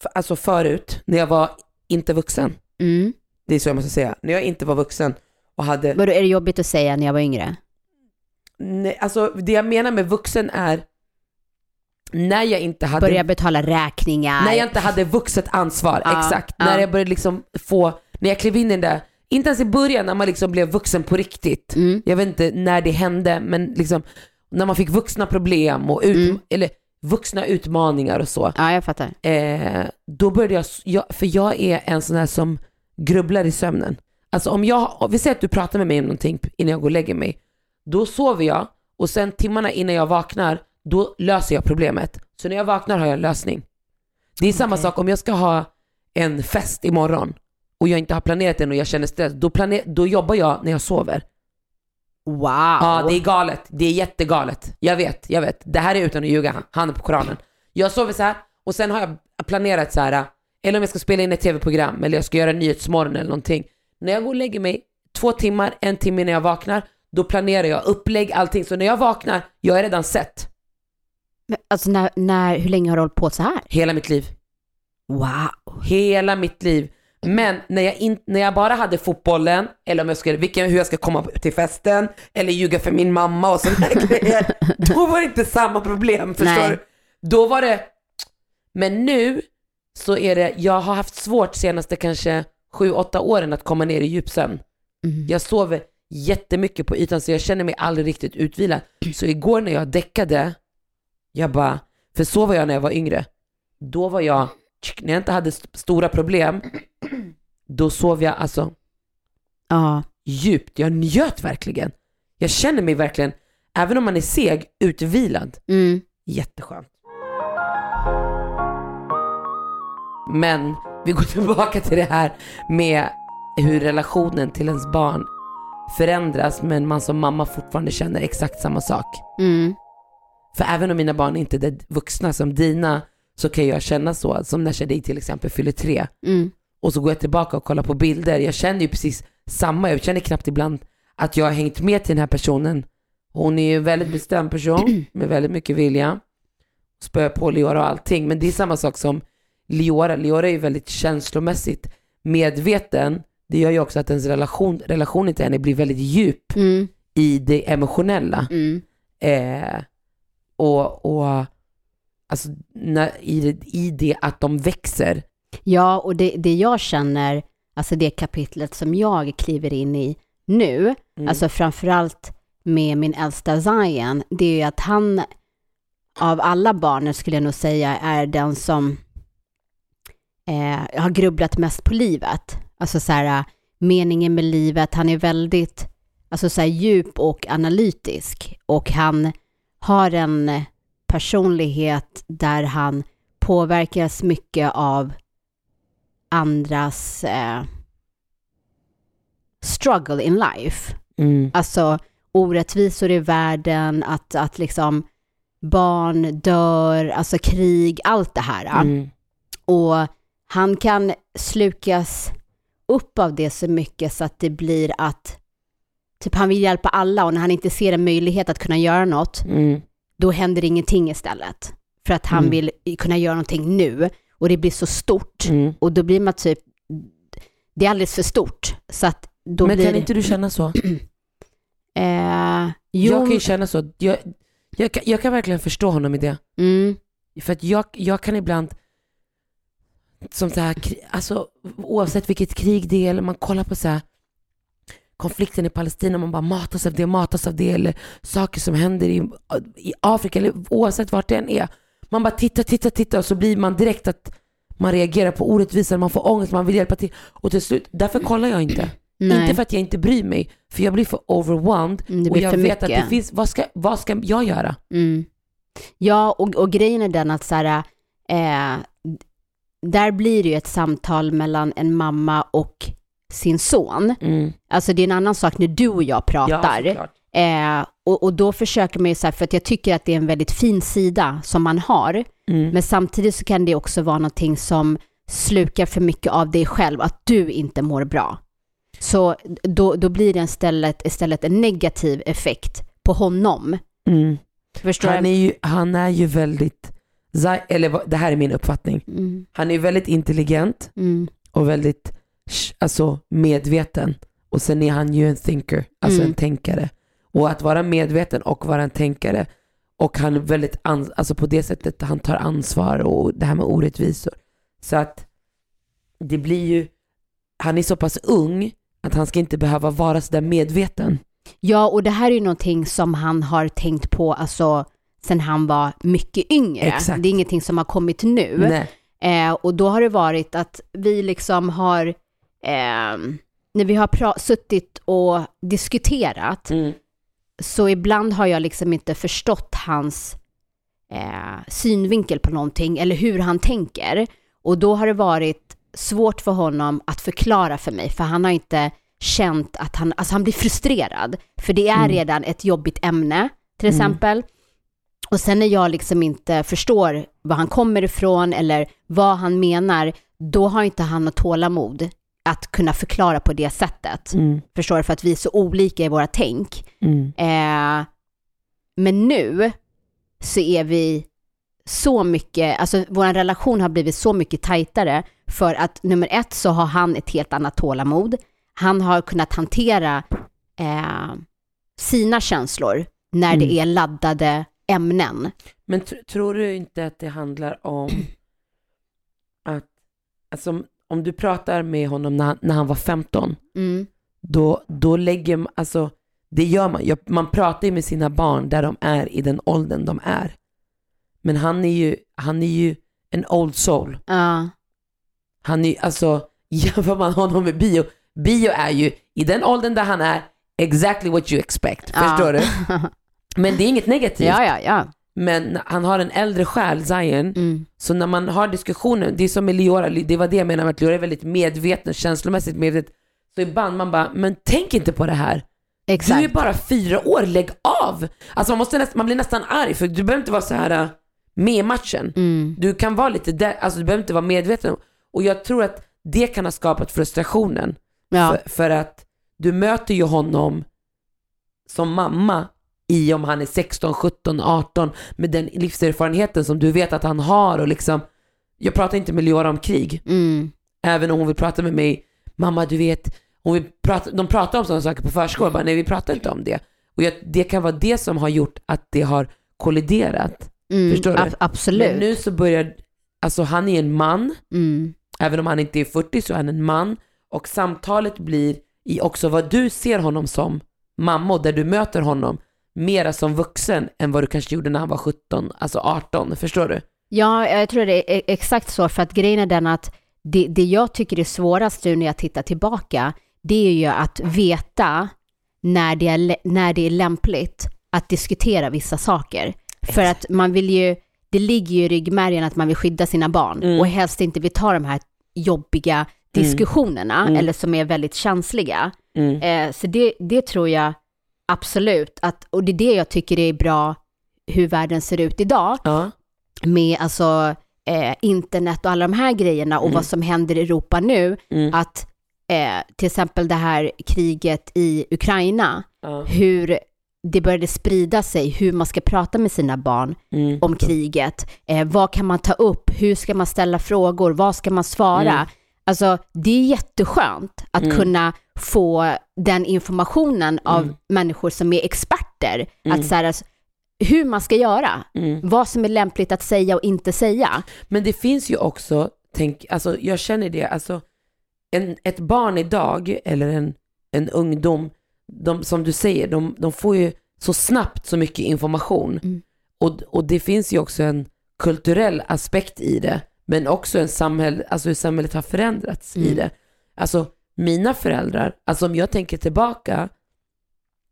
[SPEAKER 1] f- alltså förut, när jag var inte vuxen,
[SPEAKER 2] Mm.
[SPEAKER 1] Det är så jag måste säga, när jag inte var vuxen och hade,
[SPEAKER 2] Vadå, är det jobbigt att säga när jag var yngre?
[SPEAKER 1] nej, alltså det jag menar med vuxen är, när jag inte hade,
[SPEAKER 2] Börja betala räkningar.
[SPEAKER 1] när jag inte hade vuxet ansvar,
[SPEAKER 2] Ja,
[SPEAKER 1] exakt,
[SPEAKER 2] ja.
[SPEAKER 1] när jag började liksom få, när jag klev in i den där, inte ens i början när man liksom blev vuxen på riktigt,
[SPEAKER 2] Mm.
[SPEAKER 1] jag vet inte när det hände, men liksom när man fick vuxna problem och ut,
[SPEAKER 2] Mm.
[SPEAKER 1] eller vuxna utmaningar och så.
[SPEAKER 2] Ja, jag fattar.
[SPEAKER 1] Eh, då började jag, jag, för jag är en sån här som grubblar i sömnen. Alltså om jag, om vi säger att du pratar med mig om någonting innan jag går och lägger mig, då sover jag och sen timmarna innan jag vaknar, då löser jag problemet. Så när jag vaknar har jag en lösning. Det är samma
[SPEAKER 2] Okej.
[SPEAKER 1] sak om jag ska ha en fest imorgon och jag inte har planerat den och jag känner stress, då, planer, då jobbar jag när jag sover.
[SPEAKER 2] Wow.
[SPEAKER 1] Ja, det är galet. Det är jättegalet. Jag vet, jag vet. Det här är utan att ljuga, handen på Koranen. Jag sover så här och sen har jag planerat så här, eller om jag ska spela in ett tv-program eller jag ska göra Nyhetsmorgon eller någonting. När jag går och lägger mig, två timmar, en timme innan jag vaknar, då planerar jag upplägg, allting. Så när jag vaknar, jag är redan sett.
[SPEAKER 2] Men, alltså, när, när, hur länge har du hållit på så här?
[SPEAKER 1] Hela mitt liv.
[SPEAKER 2] Wow.
[SPEAKER 1] Hela mitt liv. Men när jag, in, när jag bara hade fotbollen, eller om jag skulle, vilken, hur jag ska komma till festen, eller ljuga för min mamma och sådana grejer, då var det inte samma problem, förstår
[SPEAKER 2] Nej.
[SPEAKER 1] du? Då var det, men nu så är det, jag har haft svårt senaste kanske sju, åtta åren att komma ner i djupsömn.
[SPEAKER 2] Mm.
[SPEAKER 1] Jag sover jättemycket på ytan så jag känner mig aldrig riktigt utvilad. Så igår när jag däckade, jag bara, för så var jag när jag var yngre. Då var jag, när jag inte hade st- stora problem, då sov jag alltså
[SPEAKER 2] Ja.
[SPEAKER 1] djupt. Jag njöt verkligen. Jag känner mig verkligen, även om man är seg, utvilad.
[SPEAKER 2] Mm.
[SPEAKER 1] Jätteskönt. Men vi går tillbaka till det här med hur relationen till ens barn förändras men man som mamma fortfarande känner exakt samma sak.
[SPEAKER 2] Mm.
[SPEAKER 1] För även om mina barn inte är vuxna som dina så kan jag känna så, som när Shadi till exempel fyller tre
[SPEAKER 2] Mm.
[SPEAKER 1] och så går jag tillbaka och kollar på bilder. Jag känner ju precis samma, jag känner knappt ibland att jag har hängt med till den här personen. Hon är ju en väldigt bestämd person med väldigt mycket vilja. Spöar på Leora och allting, men det är samma sak som Leora. Leora är ju väldigt känslomässigt medveten. Det gör ju också att ens relation, relationen till henne blir väldigt djup
[SPEAKER 2] Mm.
[SPEAKER 1] i det emotionella.
[SPEAKER 2] Mm.
[SPEAKER 1] Eh, och och alltså, när, i, i det att de växer.
[SPEAKER 2] Ja, och det, det jag känner, alltså det kapitlet som jag kliver in i nu,
[SPEAKER 1] Mm.
[SPEAKER 2] alltså framförallt med min äldsta Zion, det är ju att han av alla barnen skulle jag nog säga är den som eh, har grubblat mest på livet. Alltså så här, meningen med livet, han är väldigt alltså så här, djup och analytisk och han har en personlighet där han påverkas mycket av andras eh, struggle in life.
[SPEAKER 1] Mm.
[SPEAKER 2] Alltså orättvisor i världen, att, att liksom barn dör, alltså krig, allt det här.
[SPEAKER 1] Mm.
[SPEAKER 2] Och han kan slukas upp av det så mycket så att det blir att typ han vill hjälpa alla och när han inte ser en möjlighet att kunna göra något,
[SPEAKER 1] Mm.
[SPEAKER 2] då händer ingenting istället. För att han
[SPEAKER 1] Mm.
[SPEAKER 2] vill kunna göra någonting nu och det blir så stort
[SPEAKER 1] Mm.
[SPEAKER 2] och då blir man typ, det är alldeles för stort. Så att då
[SPEAKER 1] Men
[SPEAKER 2] blir
[SPEAKER 1] kan inte du känna så?
[SPEAKER 2] Eh, jo,
[SPEAKER 1] Jag kan ju känna så. Jag, jag, kan, jag kan verkligen förstå honom i det.
[SPEAKER 2] mm,
[SPEAKER 1] För att jag, jag kan ibland, som så här, alltså oavsett vilket krig det är, eller man kollar på så här konflikten i Palestina, man bara matas av det, matas av det, eller saker som händer i, i Afrika, eller oavsett vart det än är. Man bara tittar, tittar, tittar och så blir man direkt att man reagerar på orättvisor, man får ångest, man vill hjälpa till. Och till slut, därför kollar jag inte.
[SPEAKER 2] nej.
[SPEAKER 1] Inte för att jag inte bryr mig, för jag blir för overwhelmed
[SPEAKER 2] Mm,
[SPEAKER 1] och jag vet att
[SPEAKER 2] mycket.
[SPEAKER 1] det finns, vad ska, vad ska jag göra?
[SPEAKER 2] Mm. Ja, och, och grejen är den att så här, eh, där blir det ju ett samtal mellan en mamma och sin son.
[SPEAKER 1] Mm.
[SPEAKER 2] Alltså det är en annan sak när du och jag pratar.
[SPEAKER 1] såklart.
[SPEAKER 2] eh, och, och då försöker man ju så här, för att jag tycker att det är en väldigt fin sida som man har.
[SPEAKER 1] Mm.
[SPEAKER 2] Men samtidigt så kan det också vara någonting som slukar för mycket av dig själv, att du inte mår bra. Så då, då blir det istället, istället en negativ effekt på honom.
[SPEAKER 1] Mm.
[SPEAKER 2] Förstår
[SPEAKER 1] Han är ju, han är ju väldigt, eller det här är min uppfattning,
[SPEAKER 2] Mm,
[SPEAKER 1] han är väldigt intelligent
[SPEAKER 2] mm,
[SPEAKER 1] och väldigt alltså, medveten. Och sen är han ju en thinker, alltså
[SPEAKER 2] Mm.
[SPEAKER 1] en tänkare. Och att vara medveten och vara en tänkare och han är väldigt, alltså på det sättet han tar ansvar och det här med orättvisor. Så att det blir ju, han är så pass ung att han ska inte behöva vara så där medveten.
[SPEAKER 2] Ja, och det här är ju någonting som han har tänkt på alltså sen han var mycket yngre.
[SPEAKER 1] Exakt.
[SPEAKER 2] Det är ingenting som har kommit nu. Eh, och då har det varit att vi liksom har, eh, när vi har suttit och diskuterat,
[SPEAKER 1] Mm.
[SPEAKER 2] så ibland har jag liksom inte förstått hans eh, synvinkel på någonting eller hur han tänker. Och då har det varit svårt för honom att förklara för mig, för han har inte känt att han, alltså han blir frustrerad. För det är
[SPEAKER 1] Mm.
[SPEAKER 2] redan ett jobbigt ämne, till
[SPEAKER 1] Mm.
[SPEAKER 2] Och sen när jag liksom inte förstår var han kommer ifrån eller vad han menar, då har inte han något tålamod att kunna förklara på det sättet.
[SPEAKER 1] Mm.
[SPEAKER 2] Förstår du? För att vi är så olika i våra tänk.
[SPEAKER 1] Mm.
[SPEAKER 2] Eh, men nu så är vi så mycket, alltså vår relation har blivit så mycket tajtare för att nummer ett så har han ett helt annat tålamod. Han har kunnat hantera eh, sina känslor när det
[SPEAKER 1] Mm.
[SPEAKER 2] är laddade ämnen.
[SPEAKER 1] Men tr- tror du inte att det handlar om att, alltså om- om du pratar med honom när han, när han var 15,
[SPEAKER 2] Mm.
[SPEAKER 1] då, då lägger man, alltså det gör man, jag, man pratar ju med sina barn där de är i den åldern de är. Men han är ju, han är ju en old soul.
[SPEAKER 2] Ja.
[SPEAKER 1] Han är ju, alltså, jämför man honom med bio, bio är ju i den åldern där han är, exactly what you expect. Förstår du? Men det är inget negativt.
[SPEAKER 2] ja, ja, ja.
[SPEAKER 1] Men han har en äldre själ, Zion,
[SPEAKER 2] Mm.
[SPEAKER 1] så när man har diskussioner, det är som med Leora, det var det jag menade med att Leora är väldigt medveten, känslomässigt medveten. Så ibland man bara, men tänk inte på det här.
[SPEAKER 2] Exakt.
[SPEAKER 1] Du är bara fyra år, lägg av! Alltså man, måste nästan, man blir nästan arg för du behöver inte vara så här äh, med i matchen.
[SPEAKER 2] Mm.
[SPEAKER 1] Du kan vara lite där, alltså du behöver inte vara medveten. Och jag tror att det kan ha skapat frustrationen.
[SPEAKER 2] Ja.
[SPEAKER 1] För, för att du möter ju honom som mamma i om han är 16, 17, 18 med den livserfarenheten som du vet att han har och liksom, jag pratar inte med Leora om krig,
[SPEAKER 2] Mm.
[SPEAKER 1] även om hon vill prata med mig, mamma du vet, hon vill prata, de pratar om sådana saker på förskolan, bara, nej vi pratar inte om det. Och jag, det kan vara det som har gjort att det har kolliderat.
[SPEAKER 2] Mm.
[SPEAKER 1] Förstår du?
[SPEAKER 2] ab- absolut.
[SPEAKER 1] Men nu så börjar, alltså han är en man,
[SPEAKER 2] Mm.
[SPEAKER 1] även om han inte är 40 så är han en man och samtalet blir i också vad du ser honom som mamma och där du möter honom mera som vuxen än vad du kanske gjorde när han var 17, alltså 18, förstår du?
[SPEAKER 2] Ja, jag tror det är exakt så, för att grejen är den att det, det jag tycker är svårast nu när jag tittar tillbaka, det är ju att veta när det är, när det är lämpligt att diskutera vissa saker. För att man vill ju, det ligger ju i ryggmärgen att man vill skydda sina barn
[SPEAKER 1] Mm.
[SPEAKER 2] och helst inte vill ta de här jobbiga diskussionerna,
[SPEAKER 1] Mm.
[SPEAKER 2] eller som är väldigt känsliga.
[SPEAKER 1] Mm.
[SPEAKER 2] Eh, så det, det tror jag absolut, att, och det är det jag tycker är bra hur världen ser ut idag
[SPEAKER 1] Ja.
[SPEAKER 2] med alltså eh, internet och alla de här grejerna och
[SPEAKER 1] Mm.
[SPEAKER 2] vad som händer i Europa nu,
[SPEAKER 1] Mm.
[SPEAKER 2] att eh, till exempel det här kriget i Ukraina,
[SPEAKER 1] Ja.
[SPEAKER 2] hur det började sprida sig, hur man ska prata med sina barn
[SPEAKER 1] Mm.
[SPEAKER 2] om kriget, eh, vad kan man ta upp, hur ska man ställa frågor, vad ska man svara? Alltså det är jätteskönt att
[SPEAKER 1] Mm.
[SPEAKER 2] kunna få den informationen av
[SPEAKER 1] Mm.
[SPEAKER 2] människor som är experter,
[SPEAKER 1] Mm.
[SPEAKER 2] att så här, alltså, hur man ska göra,
[SPEAKER 1] Mm.
[SPEAKER 2] vad som är lämpligt att säga och inte säga.
[SPEAKER 1] Men det finns ju också, tänk, alltså jag känner det, alltså en, ett barn idag eller en, en ungdom, de, som du säger, de, de får ju så snabbt så mycket information.
[SPEAKER 2] Mm.
[SPEAKER 1] Och, och det finns ju också en kulturell aspekt i det, men också en samhälle, alltså hur samhället har förändrats i
[SPEAKER 2] Mm.
[SPEAKER 1] det. Alltså mina föräldrar, alltså om jag tänker tillbaka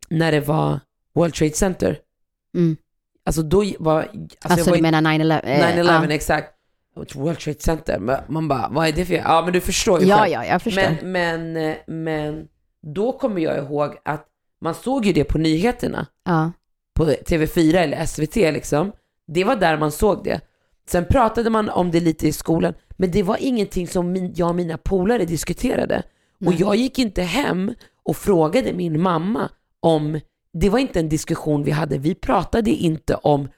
[SPEAKER 1] när det var World Trade Center,
[SPEAKER 2] Mm.
[SPEAKER 1] alltså då var, alltså,
[SPEAKER 2] Alltså,
[SPEAKER 1] var
[SPEAKER 2] du menar 9-11? eh,
[SPEAKER 1] 9-11
[SPEAKER 2] ja.
[SPEAKER 1] exakt. World Trade Center. Man bara, vad är det för... Ja men du förstår ju
[SPEAKER 2] Ja,
[SPEAKER 1] själv.
[SPEAKER 2] ja, jag förstår.
[SPEAKER 1] men, men, eh, men då kommer jag ihåg att man såg ju det på nyheterna.
[SPEAKER 2] ja.
[SPEAKER 1] På TV4 eller SVT liksom. Det var där man såg det. Sen pratade man om det lite i skolan. Men det var ingenting som min, jag och mina polare diskuterade. Och
[SPEAKER 2] Nej.
[SPEAKER 1] jag gick inte hem och frågade min mamma om... Det var inte en diskussion vi hade. Vi pratade inte om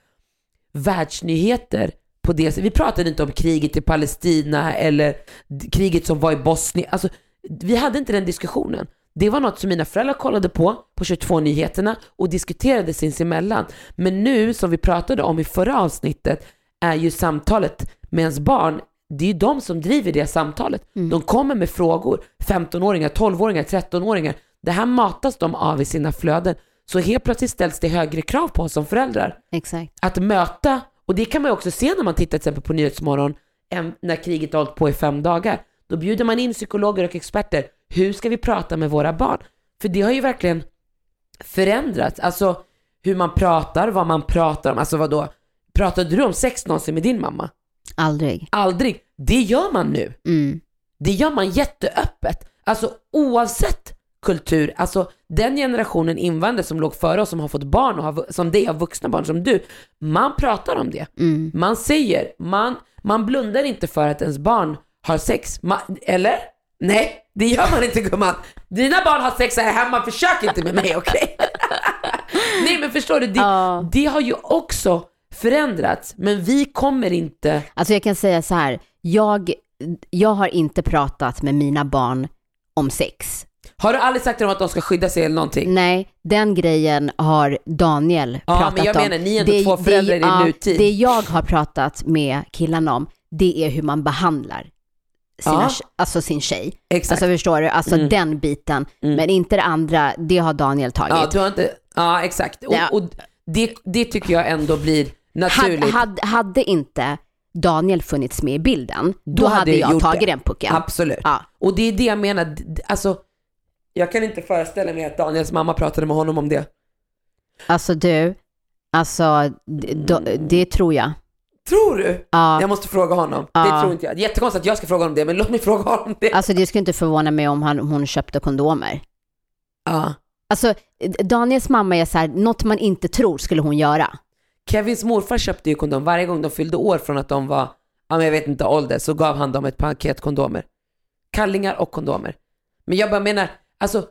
[SPEAKER 1] världsnyheter på det sättet. Vi pratade inte om kriget i Palestina eller kriget som var i Bosnien. Alltså, vi hade inte den diskussionen. Det var något som mina föräldrar kollade på, på 22-nyheterna och diskuterade sinsemellan. Men nu, som vi pratade om i förra avsnittet, är ju samtalet med ens barn, det är ju de som driver det samtalet. De kommer med frågor, 15-åringar, 12-åringar, 13-åringar. Det här matas de av i sina flöden. Så helt plötsligt ställs det högre krav på oss som föräldrar
[SPEAKER 2] Exakt.
[SPEAKER 1] att möta, och det kan man ju också se när man tittar till exempel på Nyhetsmorgon, när kriget har hållit på i fem dagar. Då bjuder man in psykologer och experter. Hur ska vi prata med våra barn? För det har ju verkligen förändrats. Alltså hur man pratar, vad man pratar om. Alltså vadå? Pratade du om sex någonsin med din mamma?
[SPEAKER 2] Aldrig.
[SPEAKER 1] Aldrig. Det gör man nu.
[SPEAKER 2] Mm.
[SPEAKER 1] Det gör man jätteöppet. Alltså oavsett kultur, alltså den generationen invandrare som låg före oss som har fått barn och har, som dig har vuxna barn som du, man pratar om det.
[SPEAKER 2] Mm.
[SPEAKER 1] Man säger, man, man blundar inte för att ens barn har sex. Man, eller? Nej, det gör man inte gumman. Dina barn har sex här hemma, försök inte med mig okej? Nej men förstår du, det,
[SPEAKER 2] Ja.
[SPEAKER 1] det har ju också förändrats, men vi kommer inte
[SPEAKER 2] Alltså jag kan säga så här, jag, jag har inte pratat med mina barn om sex.
[SPEAKER 1] Har du aldrig sagt till dem att de ska skydda sig eller någonting?
[SPEAKER 2] Nej, den grejen har Daniel
[SPEAKER 1] Ja,
[SPEAKER 2] pratat
[SPEAKER 1] men jag
[SPEAKER 2] om.
[SPEAKER 1] menar, ni är ändå två föräldrar i
[SPEAKER 2] ja,
[SPEAKER 1] nutid.
[SPEAKER 2] Det jag har pratat med killarna om, det är hur man behandlar sina,
[SPEAKER 1] Ja.
[SPEAKER 2] alltså sin tjej.
[SPEAKER 1] Exakt.
[SPEAKER 2] Alltså förstår du, alltså
[SPEAKER 1] Mm.
[SPEAKER 2] den biten.
[SPEAKER 1] Mm.
[SPEAKER 2] Men inte det andra, det har Daniel tagit.
[SPEAKER 1] ja, du har inte, ja exakt. Och,
[SPEAKER 2] Ja.
[SPEAKER 1] och det, det tycker jag ändå blir naturligt.
[SPEAKER 2] hade, hade, hade inte Daniel funnits med i bilden, då,
[SPEAKER 1] Då
[SPEAKER 2] hade,
[SPEAKER 1] hade jag
[SPEAKER 2] tagit
[SPEAKER 1] det.
[SPEAKER 2] den pucken.
[SPEAKER 1] Absolut.
[SPEAKER 2] Ja.
[SPEAKER 1] Och det är det jag menar, alltså jag kan inte föreställa mig att Daniels mamma pratade med honom om det.
[SPEAKER 2] Alltså du, alltså d- då, det tror jag.
[SPEAKER 1] Tror du?
[SPEAKER 2] Ja,
[SPEAKER 1] Jag måste fråga honom.
[SPEAKER 2] Ja.
[SPEAKER 1] Det tror inte jag. Jättekonstigt att jag ska fråga honom det, men låt mig fråga honom det.
[SPEAKER 2] alltså det skulle inte förvåna mig om han, hon köpte kondomer.
[SPEAKER 1] Ja.
[SPEAKER 2] Alltså, Daniels mamma är så här, något man inte tror skulle hon göra.
[SPEAKER 1] Kevins morfar köpte ju kondom varje gång de fyllde år från att de var, ja men jag vet inte ålder, så gav han dem ett paket kondomer. Kallingar och kondomer. Men jag bara menar, alltså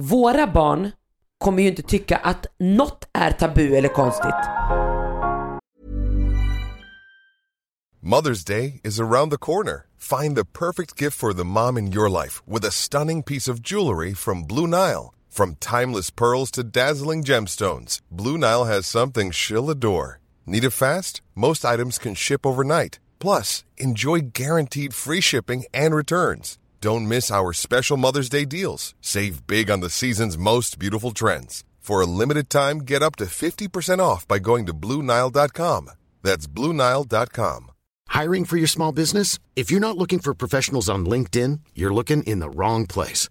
[SPEAKER 1] våra barn kommer ju inte tycka att något är tabu eller konstigt.
[SPEAKER 3] Mother's Day is around the corner. Find the perfect gift for the mom in your life with a stunning piece of jewelry from Blue Nile. From timeless pearls to dazzling gemstones, Blue Nile has something she'll adore. Need it fast? Most items can ship overnight. Plus, enjoy guaranteed free shipping and returns. Don't miss our special Mother's Day deals. Save big on the season's most beautiful trends. For a limited time, get up to 50% off by going to BlueNile.com. That's BlueNile.com.
[SPEAKER 4] Hiring for your small business? If you're not looking for professionals on LinkedIn, you're looking in the wrong place.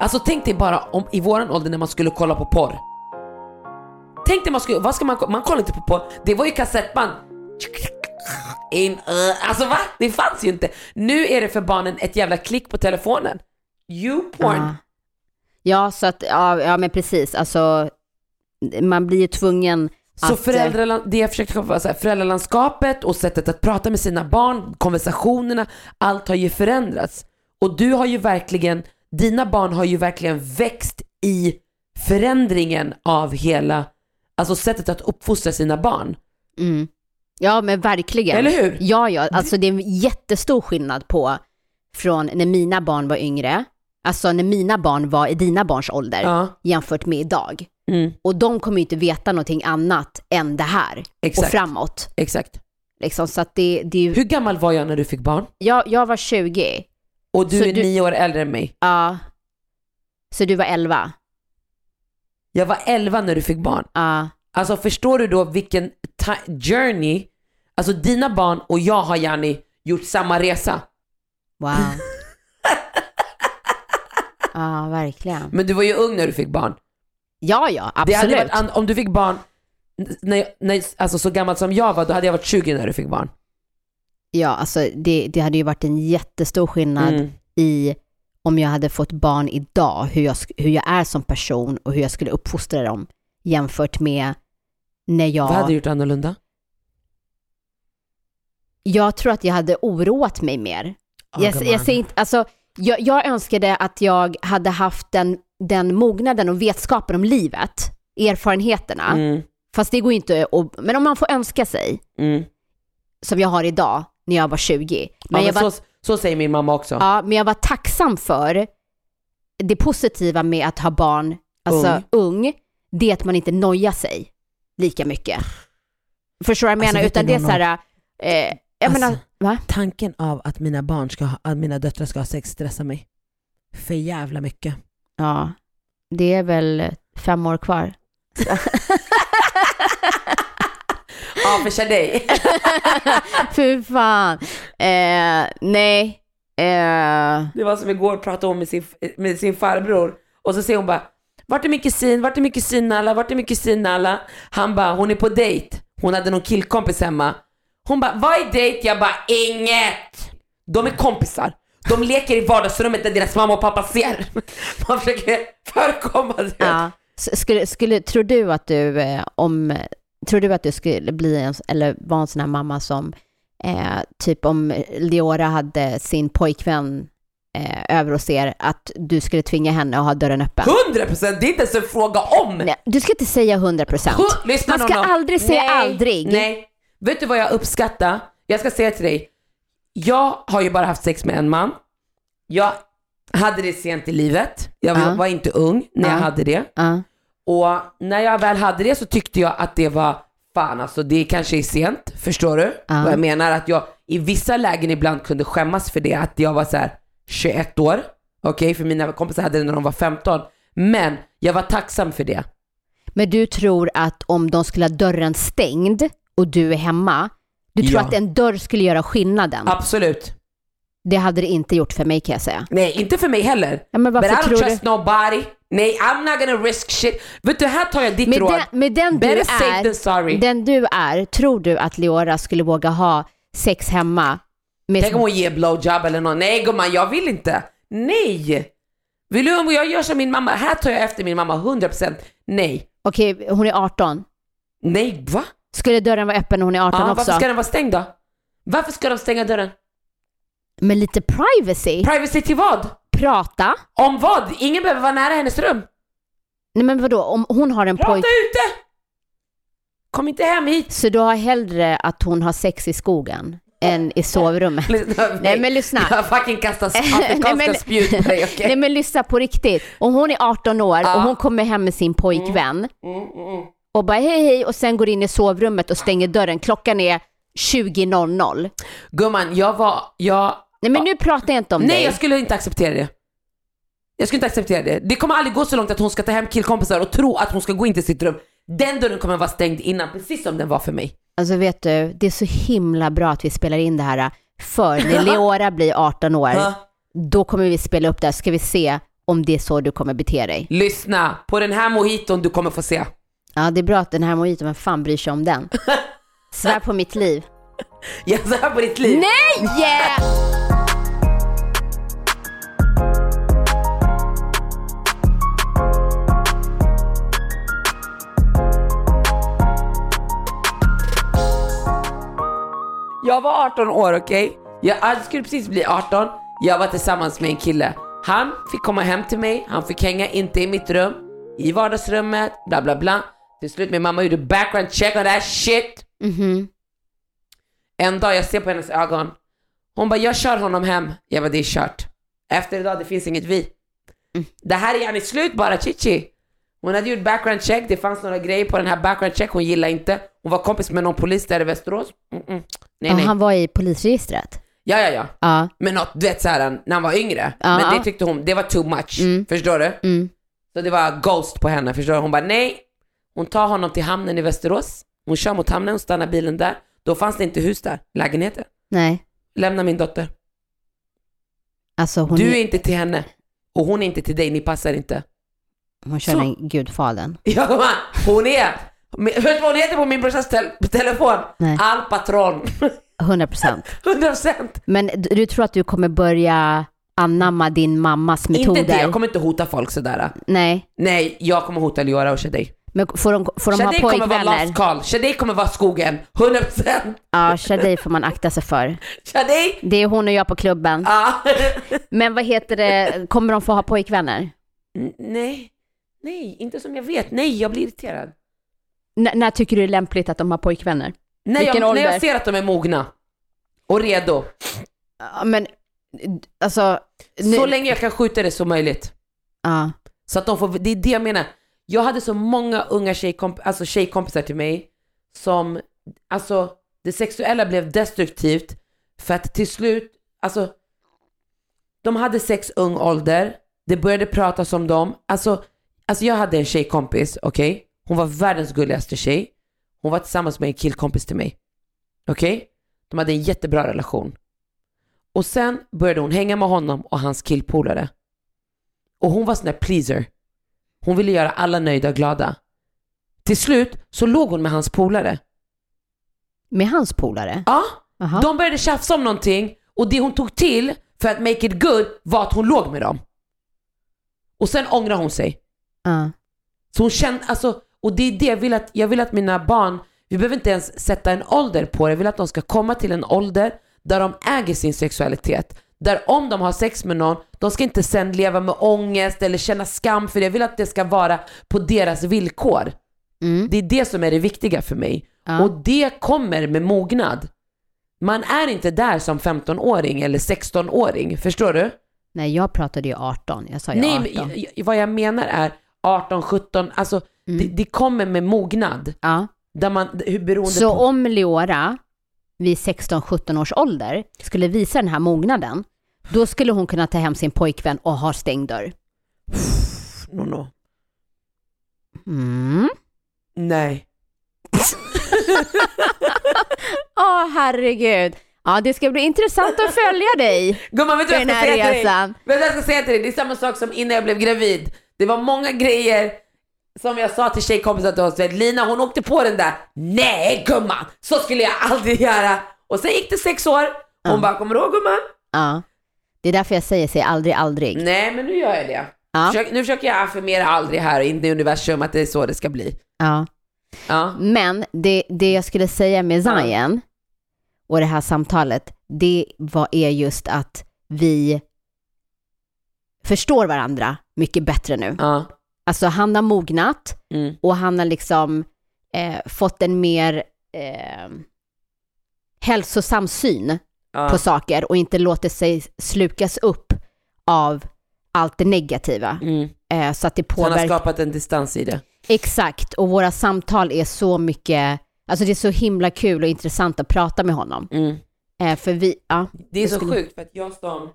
[SPEAKER 1] Alltså tänk dig bara om i våran ålder när man skulle kolla på porr. Tänk dig man skulle, vad ska man, man kollar inte på porr, det var ju kassettband. In, uh, alltså va? Det fanns ju inte. Nu är det för barnen ett jävla klick på telefonen. YouPorn.
[SPEAKER 2] Ja. Ja, så att, ja, ja men precis, alltså man blir ju tvungen
[SPEAKER 1] Så
[SPEAKER 2] att... eh,
[SPEAKER 1] föräldraland, det jag försökte komma så här, föräldralandskapet och sättet att prata med sina barn, konversationerna, allt har ju förändrats. Och du har ju verkligen, dina barn har ju verkligen växt i förändringen av hela, alltså sättet att uppfostra sina barn.
[SPEAKER 2] Mm. Ja, men verkligen.
[SPEAKER 1] Eller hur?
[SPEAKER 2] Ja, ja, alltså det är en jättestor skillnad på från när mina barn var yngre, alltså när mina barn var i dina barns ålder,
[SPEAKER 1] Ja.
[SPEAKER 2] jämfört med idag.
[SPEAKER 1] Mm,
[SPEAKER 2] Och de kommer ju inte veta någonting annat än det här
[SPEAKER 1] Exakt.
[SPEAKER 2] och framåt.
[SPEAKER 1] exakt.
[SPEAKER 2] Liksom, så att det, det är ju,
[SPEAKER 1] Hur gammal var jag när du fick barn?
[SPEAKER 2] jag, jag var 20,
[SPEAKER 1] Och du
[SPEAKER 2] Så
[SPEAKER 1] är
[SPEAKER 2] du-
[SPEAKER 1] nio år äldre än mig.
[SPEAKER 2] ja. Så du var 11?
[SPEAKER 1] Jag var 11 när du fick barn.
[SPEAKER 2] Ja.
[SPEAKER 1] Alltså förstår du då vilken journey, alltså dina barn och jag har Janni gjort samma resa.
[SPEAKER 2] Wow. Ja, verkligen.
[SPEAKER 1] Men du var ju ung när du fick barn.
[SPEAKER 2] Ja, ja,
[SPEAKER 1] Det hade
[SPEAKER 2] absolut.
[SPEAKER 1] varit, om du fick barn, när, när, alltså så gammal som jag var, då hade jag varit 20 när du fick barn.
[SPEAKER 2] Ja, alltså det, det hade ju varit en jättestor skillnad
[SPEAKER 1] Mm.
[SPEAKER 2] i om jag hade fått barn idag, hur jag, hur jag är som person och hur jag skulle uppfostra dem jämfört med när jag...
[SPEAKER 1] Vad hade du gjort annorlunda?
[SPEAKER 2] Jag tror att jag hade oroat mig mer.
[SPEAKER 1] Oh,
[SPEAKER 2] jag, jag, säger inte, alltså, jag, jag önskade att jag hade haft den, den mognaden och vetskapen om livet, erfarenheterna.
[SPEAKER 1] Mm,
[SPEAKER 2] Fast det går inte att, men om man får önska sig,
[SPEAKER 1] mm.
[SPEAKER 2] som jag har idag, när jag var 20.
[SPEAKER 1] Men ja,
[SPEAKER 2] jag,
[SPEAKER 1] men
[SPEAKER 2] var,
[SPEAKER 1] så, så säger min mamma också.
[SPEAKER 2] ja, men jag var tacksam för det positiva med att ha barn, alltså ung, det är att man inte nojar sig lika mycket. Förstår du vad jag
[SPEAKER 1] Alltså,
[SPEAKER 2] menar?
[SPEAKER 1] vet
[SPEAKER 2] Utan det är så här, eh, jag
[SPEAKER 1] Alltså,
[SPEAKER 2] menar, va?
[SPEAKER 1] Tanken av att mina barn ska ha, att mina döttrar ska ha sex stressar mig. För jävla mycket.
[SPEAKER 2] Ja, det är väl fem år kvar.
[SPEAKER 1] Ja, för dig.
[SPEAKER 2] Fy fan. Eh, nej. Eh,
[SPEAKER 1] Det var som igår pratade hon med sin, med sin farbror och så säger hon bara vart är min kusin, vart är min kusin Nalla, vart är min kusin Nalla? Han bara, hon är på dejt. Hon hade någon killkompis hemma. Hon bara, vad är dejt? Jag bara, inget. De är kompisar. De leker i vardagsrummet där deras mamma och pappa ser. Man försöker förekomma det.
[SPEAKER 2] ja. Skulle, skulle, tror du att du, eh, om, tror du att du skulle bli en, eller vara en sån här mamma som, eh, typ om Leora hade sin pojkvän eh, över hos er, att du skulle tvinga henne att ha dörren öppen?
[SPEAKER 1] 100 procent, det är inte ens en fråga om.
[SPEAKER 2] Nej, du ska inte säga 100 procent.
[SPEAKER 1] Hu- Lyssna
[SPEAKER 2] Man ska
[SPEAKER 1] någon.
[SPEAKER 2] aldrig säga
[SPEAKER 1] Nej,
[SPEAKER 2] aldrig.
[SPEAKER 1] Nej. Vet du vad jag uppskattar? Jag ska säga till dig. Jag har ju bara haft sex med en man. Jag hade det sent i livet. Jag var,
[SPEAKER 2] Ja.
[SPEAKER 1] var inte ung när jag
[SPEAKER 2] Ja.
[SPEAKER 1] hade det.
[SPEAKER 2] Ja.
[SPEAKER 1] Och när jag väl hade det så tyckte jag att det var, fan alltså det kanske är sent. Förstår du?
[SPEAKER 2] Ja.
[SPEAKER 1] Vad jag menar? Att jag i vissa lägen ibland kunde skämmas för det. Att jag var så här 21 år. Okej, för mina kompisar hade det när de var 15. Men jag var tacksam för det.
[SPEAKER 2] Men du tror att om de skulle ha dörren stängd och du är hemma, du tror
[SPEAKER 1] Ja.
[SPEAKER 2] att en dörr skulle göra skillnaden?
[SPEAKER 1] Absolut.
[SPEAKER 2] Det hade det inte gjort för mig kan jag säga.
[SPEAKER 1] Nej, inte för mig heller.
[SPEAKER 2] Ja, men
[SPEAKER 1] But I
[SPEAKER 2] varför
[SPEAKER 1] don't
[SPEAKER 2] tror
[SPEAKER 1] trust
[SPEAKER 2] du?
[SPEAKER 1] nobody. Nej, I'm not gonna risk shit. Vet du, här tar jag ditt
[SPEAKER 2] Med
[SPEAKER 1] råd.
[SPEAKER 2] den, med den du
[SPEAKER 1] Better safe than
[SPEAKER 2] är,
[SPEAKER 1] sorry.
[SPEAKER 2] den du är, tror du att Leora skulle våga ha sex hemma? Med,
[SPEAKER 1] Tänk om hon ger blowjob eller något. Nej gumman, jag vill inte. Nej! Vill du jag gör som min mamma? Här tar jag efter min mamma 100%. Nej.
[SPEAKER 2] Okej, hon är 18.
[SPEAKER 1] Nej, va?
[SPEAKER 2] Skulle dörren vara öppen när hon är 18
[SPEAKER 1] Ja,
[SPEAKER 2] också?
[SPEAKER 1] varför ska den vara stängd då? Varför ska de stänga dörren?
[SPEAKER 2] Med lite privacy?
[SPEAKER 1] Privacy till vad?
[SPEAKER 2] Prata?
[SPEAKER 1] Om vad? Ingen behöver vara nära hennes rum.
[SPEAKER 2] Nej men vadå, om hon har en
[SPEAKER 1] Prata
[SPEAKER 2] pojk...
[SPEAKER 1] ute! Kom inte hem hit.
[SPEAKER 2] Så du har hellre att hon har sex i skogen än i sovrummet?
[SPEAKER 1] Lyssna,
[SPEAKER 2] Nej men lyssna.
[SPEAKER 1] Jag fucking kastar afrikanska
[SPEAKER 2] men-
[SPEAKER 1] spjut på dig, okej?
[SPEAKER 2] Nej men lyssna på riktigt. Om hon är 18 år
[SPEAKER 1] Ja.
[SPEAKER 2] och hon kommer hem med sin pojkvän
[SPEAKER 1] Mm, mm, mm.
[SPEAKER 2] och bara hej hej och sen går in i sovrummet och stänger dörren. Klockan är 20.00.
[SPEAKER 1] Gumman, jag var, jag...
[SPEAKER 2] Nej men nu pratar jag inte om
[SPEAKER 1] Nej,
[SPEAKER 2] dig.
[SPEAKER 1] jag skulle inte acceptera det. Jag skulle inte acceptera det. Det kommer aldrig gå så långt att hon ska ta hem killkompisar och tro att hon ska gå in till sitt rum. Den dörren kommer vara stängd innan, precis som den var för mig.
[SPEAKER 2] Alltså vet du, det är så himla bra att vi spelar in det här. För när Leora blir 18 år, då kommer vi spela upp det här. Ska vi se om det är så du kommer bete dig.
[SPEAKER 1] Lyssna, på den här mojiton du kommer få se.
[SPEAKER 2] Ja, det är bra att den här mojiton, vem fan bryr sig om den? Svär på mitt liv.
[SPEAKER 1] Jag svär på ditt liv.
[SPEAKER 2] Nej! Yeah!
[SPEAKER 1] Jag var 18 år, okej? Jag jag skulle precis bli 18. Jag var tillsammans med en kille. Han fick komma hem till mig, han fick hänga inte i mitt rum, i vardagsrummet, bla bla bla. Till slut min mamma gjorde background check on that shit.
[SPEAKER 2] Mhm.
[SPEAKER 1] En dag jag ser på hennes ögon. Hon bara, jag kör honom hem. Jag bara, det är kört. Efter idag, det finns inget vi. Det här är yani slut bara, chichi. Hon hade gjort background check, det fanns några grejer på den här background check hon gillade inte. Hon var kompis med någon polis där i Västerås. Mm-mm. Nej,
[SPEAKER 2] Ja,
[SPEAKER 1] nej.
[SPEAKER 2] han var i polisregistret.
[SPEAKER 1] Ja, ja, ja.
[SPEAKER 2] Ja.
[SPEAKER 1] Men något, du vet såhär, när han var yngre.
[SPEAKER 2] Ja,
[SPEAKER 1] Men det tyckte hon, det var too much.
[SPEAKER 2] Mm.
[SPEAKER 1] Förstår du?
[SPEAKER 2] Mm.
[SPEAKER 1] Så det var ghost på henne, förstår du? Hon bara nej. Hon tar honom till hamnen i Västerås. Hon kör mot hamnen och stannar bilen där. Då fanns det inte hus där, lägenheter.
[SPEAKER 2] Nej,
[SPEAKER 1] Lämna min dotter.
[SPEAKER 2] alltså hon,
[SPEAKER 1] Du är inte till henne. Och hon är inte till dig, ni passar inte.
[SPEAKER 2] hon kör
[SPEAKER 1] Så.
[SPEAKER 2] den gudfadern.
[SPEAKER 1] Ja, man, hon är... Vet du vad hon heter på min brorsas tel- telefon?
[SPEAKER 2] Nej.
[SPEAKER 1] Alpatron.
[SPEAKER 2] 100 procent.
[SPEAKER 1] 100%.
[SPEAKER 2] Men du, du tror att du kommer börja anamma din mammas metoder?
[SPEAKER 1] Inte det, jag kommer inte hota folk sådär.
[SPEAKER 2] Nej,
[SPEAKER 1] Nej, jag kommer hota Liora och Shadej.
[SPEAKER 2] Men får de, får de ha
[SPEAKER 1] Shadej kommer vara
[SPEAKER 2] pojkvänner?
[SPEAKER 1] lost call. Kommer vara skogen. 100%.
[SPEAKER 2] Ja, Shadej får man akta sig för.
[SPEAKER 1] Shadej!
[SPEAKER 2] Det är hon och jag på klubben.
[SPEAKER 1] Ja.
[SPEAKER 2] Men vad heter det, kommer de få ha pojkvänner?
[SPEAKER 1] N- Nej. Nej, inte som jag vet. Nej, jag blir irriterad.
[SPEAKER 2] N- när tycker du det är lämpligt att de har pojkvänner?
[SPEAKER 1] När
[SPEAKER 2] Vilken
[SPEAKER 1] jag, när jag ser att de är mogna och redo.
[SPEAKER 2] Ja, men alltså... nu-
[SPEAKER 1] Så länge jag kan skjuta det som möjligt.
[SPEAKER 2] Ja.
[SPEAKER 1] Så att de får, det är det jag menar. Jag hade så många unga tjejkomp alltså tjejkompisar till mig som, alltså det sexuella blev destruktivt för att till slut, alltså de hade sex ung ålder, det började pratas om dem, alltså, alltså jag hade en tjejkompis, okej? Hon var världens gulligaste tjej. Hon var tillsammans med en killkompis till mig. Okej? De hade en jättebra relation. Och sen började hon hänga med honom och hans killpolare. Och hon var sån där pleaser. Hon ville göra alla nöjda och glada. Till slut så låg hon med hans polare.
[SPEAKER 2] Med hans polare?
[SPEAKER 1] Ja,
[SPEAKER 2] Jaha.
[SPEAKER 1] de började tjafsa om någonting och det hon tog till för att make it good var att hon låg med dem. Och sen ångrade hon sig.
[SPEAKER 2] Ja.
[SPEAKER 1] Så hon kände, alltså, och det är det jag vill att, jag vill att mina barn, vi behöver inte ens sätta en ålder på det, jag vill att de ska komma till en ålder där de äger sin sexualitet. Där om de har sex med någon, de ska inte sen leva med ångest eller känna skam för det. Jag vill att det ska vara på deras villkor.
[SPEAKER 2] Mm.
[SPEAKER 1] Det är det som är det viktiga för mig.
[SPEAKER 2] Ja.
[SPEAKER 1] Och det kommer med mognad. Man är inte där som 15-åring eller 16-åring, förstår du?
[SPEAKER 2] Nej, jag pratade ju 18. Jag sa ju
[SPEAKER 1] Nej,
[SPEAKER 2] 18.
[SPEAKER 1] men, jag- vad jag menar är 18, 17, alltså det, det kommer med mognad.
[SPEAKER 2] Ja.
[SPEAKER 1] Där man, hur beroende
[SPEAKER 2] Så
[SPEAKER 1] på...
[SPEAKER 2] om Leora vid 16-17 års ålder skulle visa den här mognaden, då skulle hon kunna ta hem sin pojkvän och ha stängd dörr.
[SPEAKER 1] No, no.
[SPEAKER 2] Mm.
[SPEAKER 1] Nej.
[SPEAKER 2] Åh herregud. Ja, det ska bli intressant att följa dig
[SPEAKER 1] Gumman, vet du vad jag ska säga till dig? Vet du vad jag ska säga till dig? Det är samma sak som innan jag blev gravid. Det var många grejer som jag sa till tjejkompisar till oss. Lina hon åkte på den där. Nej gumman, så skulle jag aldrig göra. Och sen gick det sex år. Hon
[SPEAKER 2] Ja.
[SPEAKER 1] bara, kommer du ihåg gumman?
[SPEAKER 2] Ja. Det är därför jag säger säg aldrig aldrig.
[SPEAKER 1] Nej men nu gör jag det.
[SPEAKER 2] Ja.
[SPEAKER 1] Försök, nu försöker jag affirmera aldrig här in i universum att det är så det ska bli.
[SPEAKER 2] Ja.
[SPEAKER 1] Ja.
[SPEAKER 2] Men det, det jag skulle säga med. Zion och det här samtalet, det var, är just att vi förstår varandra mycket bättre nu.
[SPEAKER 1] Ja.
[SPEAKER 2] Alltså han har mognat
[SPEAKER 1] Mm.
[SPEAKER 2] och han har liksom eh, fått en mer eh, hälsosam syn
[SPEAKER 1] Ja.
[SPEAKER 2] på saker och inte låter sig slukas upp av allt det negativa.
[SPEAKER 1] Mm.
[SPEAKER 2] Eh, så att det
[SPEAKER 1] Så han har
[SPEAKER 2] påverkar...
[SPEAKER 1] skapat en distans i det.
[SPEAKER 2] Exakt, och våra samtal är så mycket, alltså det är så himla kul och intressant att prata med honom.
[SPEAKER 1] Mm.
[SPEAKER 2] Eh, för vi, ja,
[SPEAKER 1] Det är så
[SPEAKER 2] skulle-
[SPEAKER 1] sjukt för att jag som,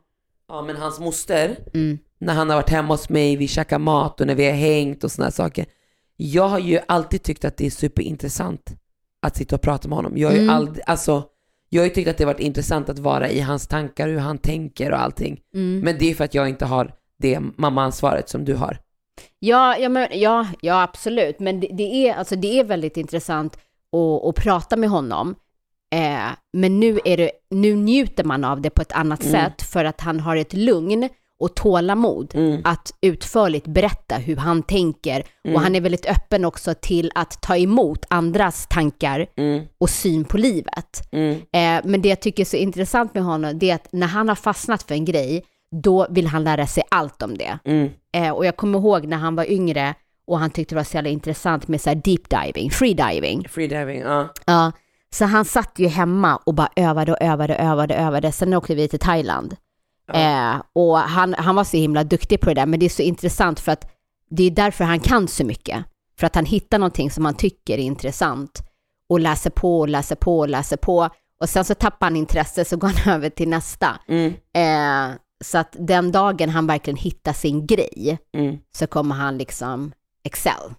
[SPEAKER 1] ja men hans moster,
[SPEAKER 2] mm,
[SPEAKER 1] när han har varit hemma hos mig, vi käkar mat och när vi har hängt och sådana saker. Jag har ju alltid tyckt att det är superintressant att sitta och prata med honom. Jag har ju
[SPEAKER 2] Mm.
[SPEAKER 1] aldrig, alltså, jag har ju tyckt att det har varit intressant att vara i hans tankar, hur han tänker och allting.
[SPEAKER 2] mm.
[SPEAKER 1] Men det är för att jag inte har det mammaansvaret som du har.
[SPEAKER 2] Ja, ja, men, ja, ja absolut, men det, det, är, alltså, det är väldigt intressant att, att prata med honom. Eh, men nu, är det, nu njuter man av det på ett annat
[SPEAKER 1] Mm.
[SPEAKER 2] sätt för att han har ett lugn och tålamod
[SPEAKER 1] Mm.
[SPEAKER 2] att utförligt berätta hur han tänker.
[SPEAKER 1] Mm.
[SPEAKER 2] Och han är väldigt öppen också till att ta emot andras tankar
[SPEAKER 1] Mm.
[SPEAKER 2] och syn på livet.
[SPEAKER 1] Mm.
[SPEAKER 2] Eh, men det jag tycker är så intressant med honom, det är att när han har fastnat för en grej, då vill han lära sig allt om det.
[SPEAKER 1] Mm.
[SPEAKER 2] Eh, och jag kommer ihåg när han var yngre och han tyckte det var så jävla intressant med så deep diving, free diving.
[SPEAKER 1] Freediving, ja.
[SPEAKER 2] Ja, så han satt ju hemma och bara övade och övade och övade och övade. Sen åkte vi till Thailand. Eh, och han, han var så himla duktig på det där, men det är så intressant för att det är därför han kan så mycket. För att han hittar någonting som han tycker är intressant och läser på och läser på och läser på. Och sen så tappar han intresse så går han över till nästa.
[SPEAKER 1] Mm.
[SPEAKER 2] Eh, så att den dagen han verkligen hittar sin grej
[SPEAKER 1] Mm.
[SPEAKER 2] så kommer han liksom excel.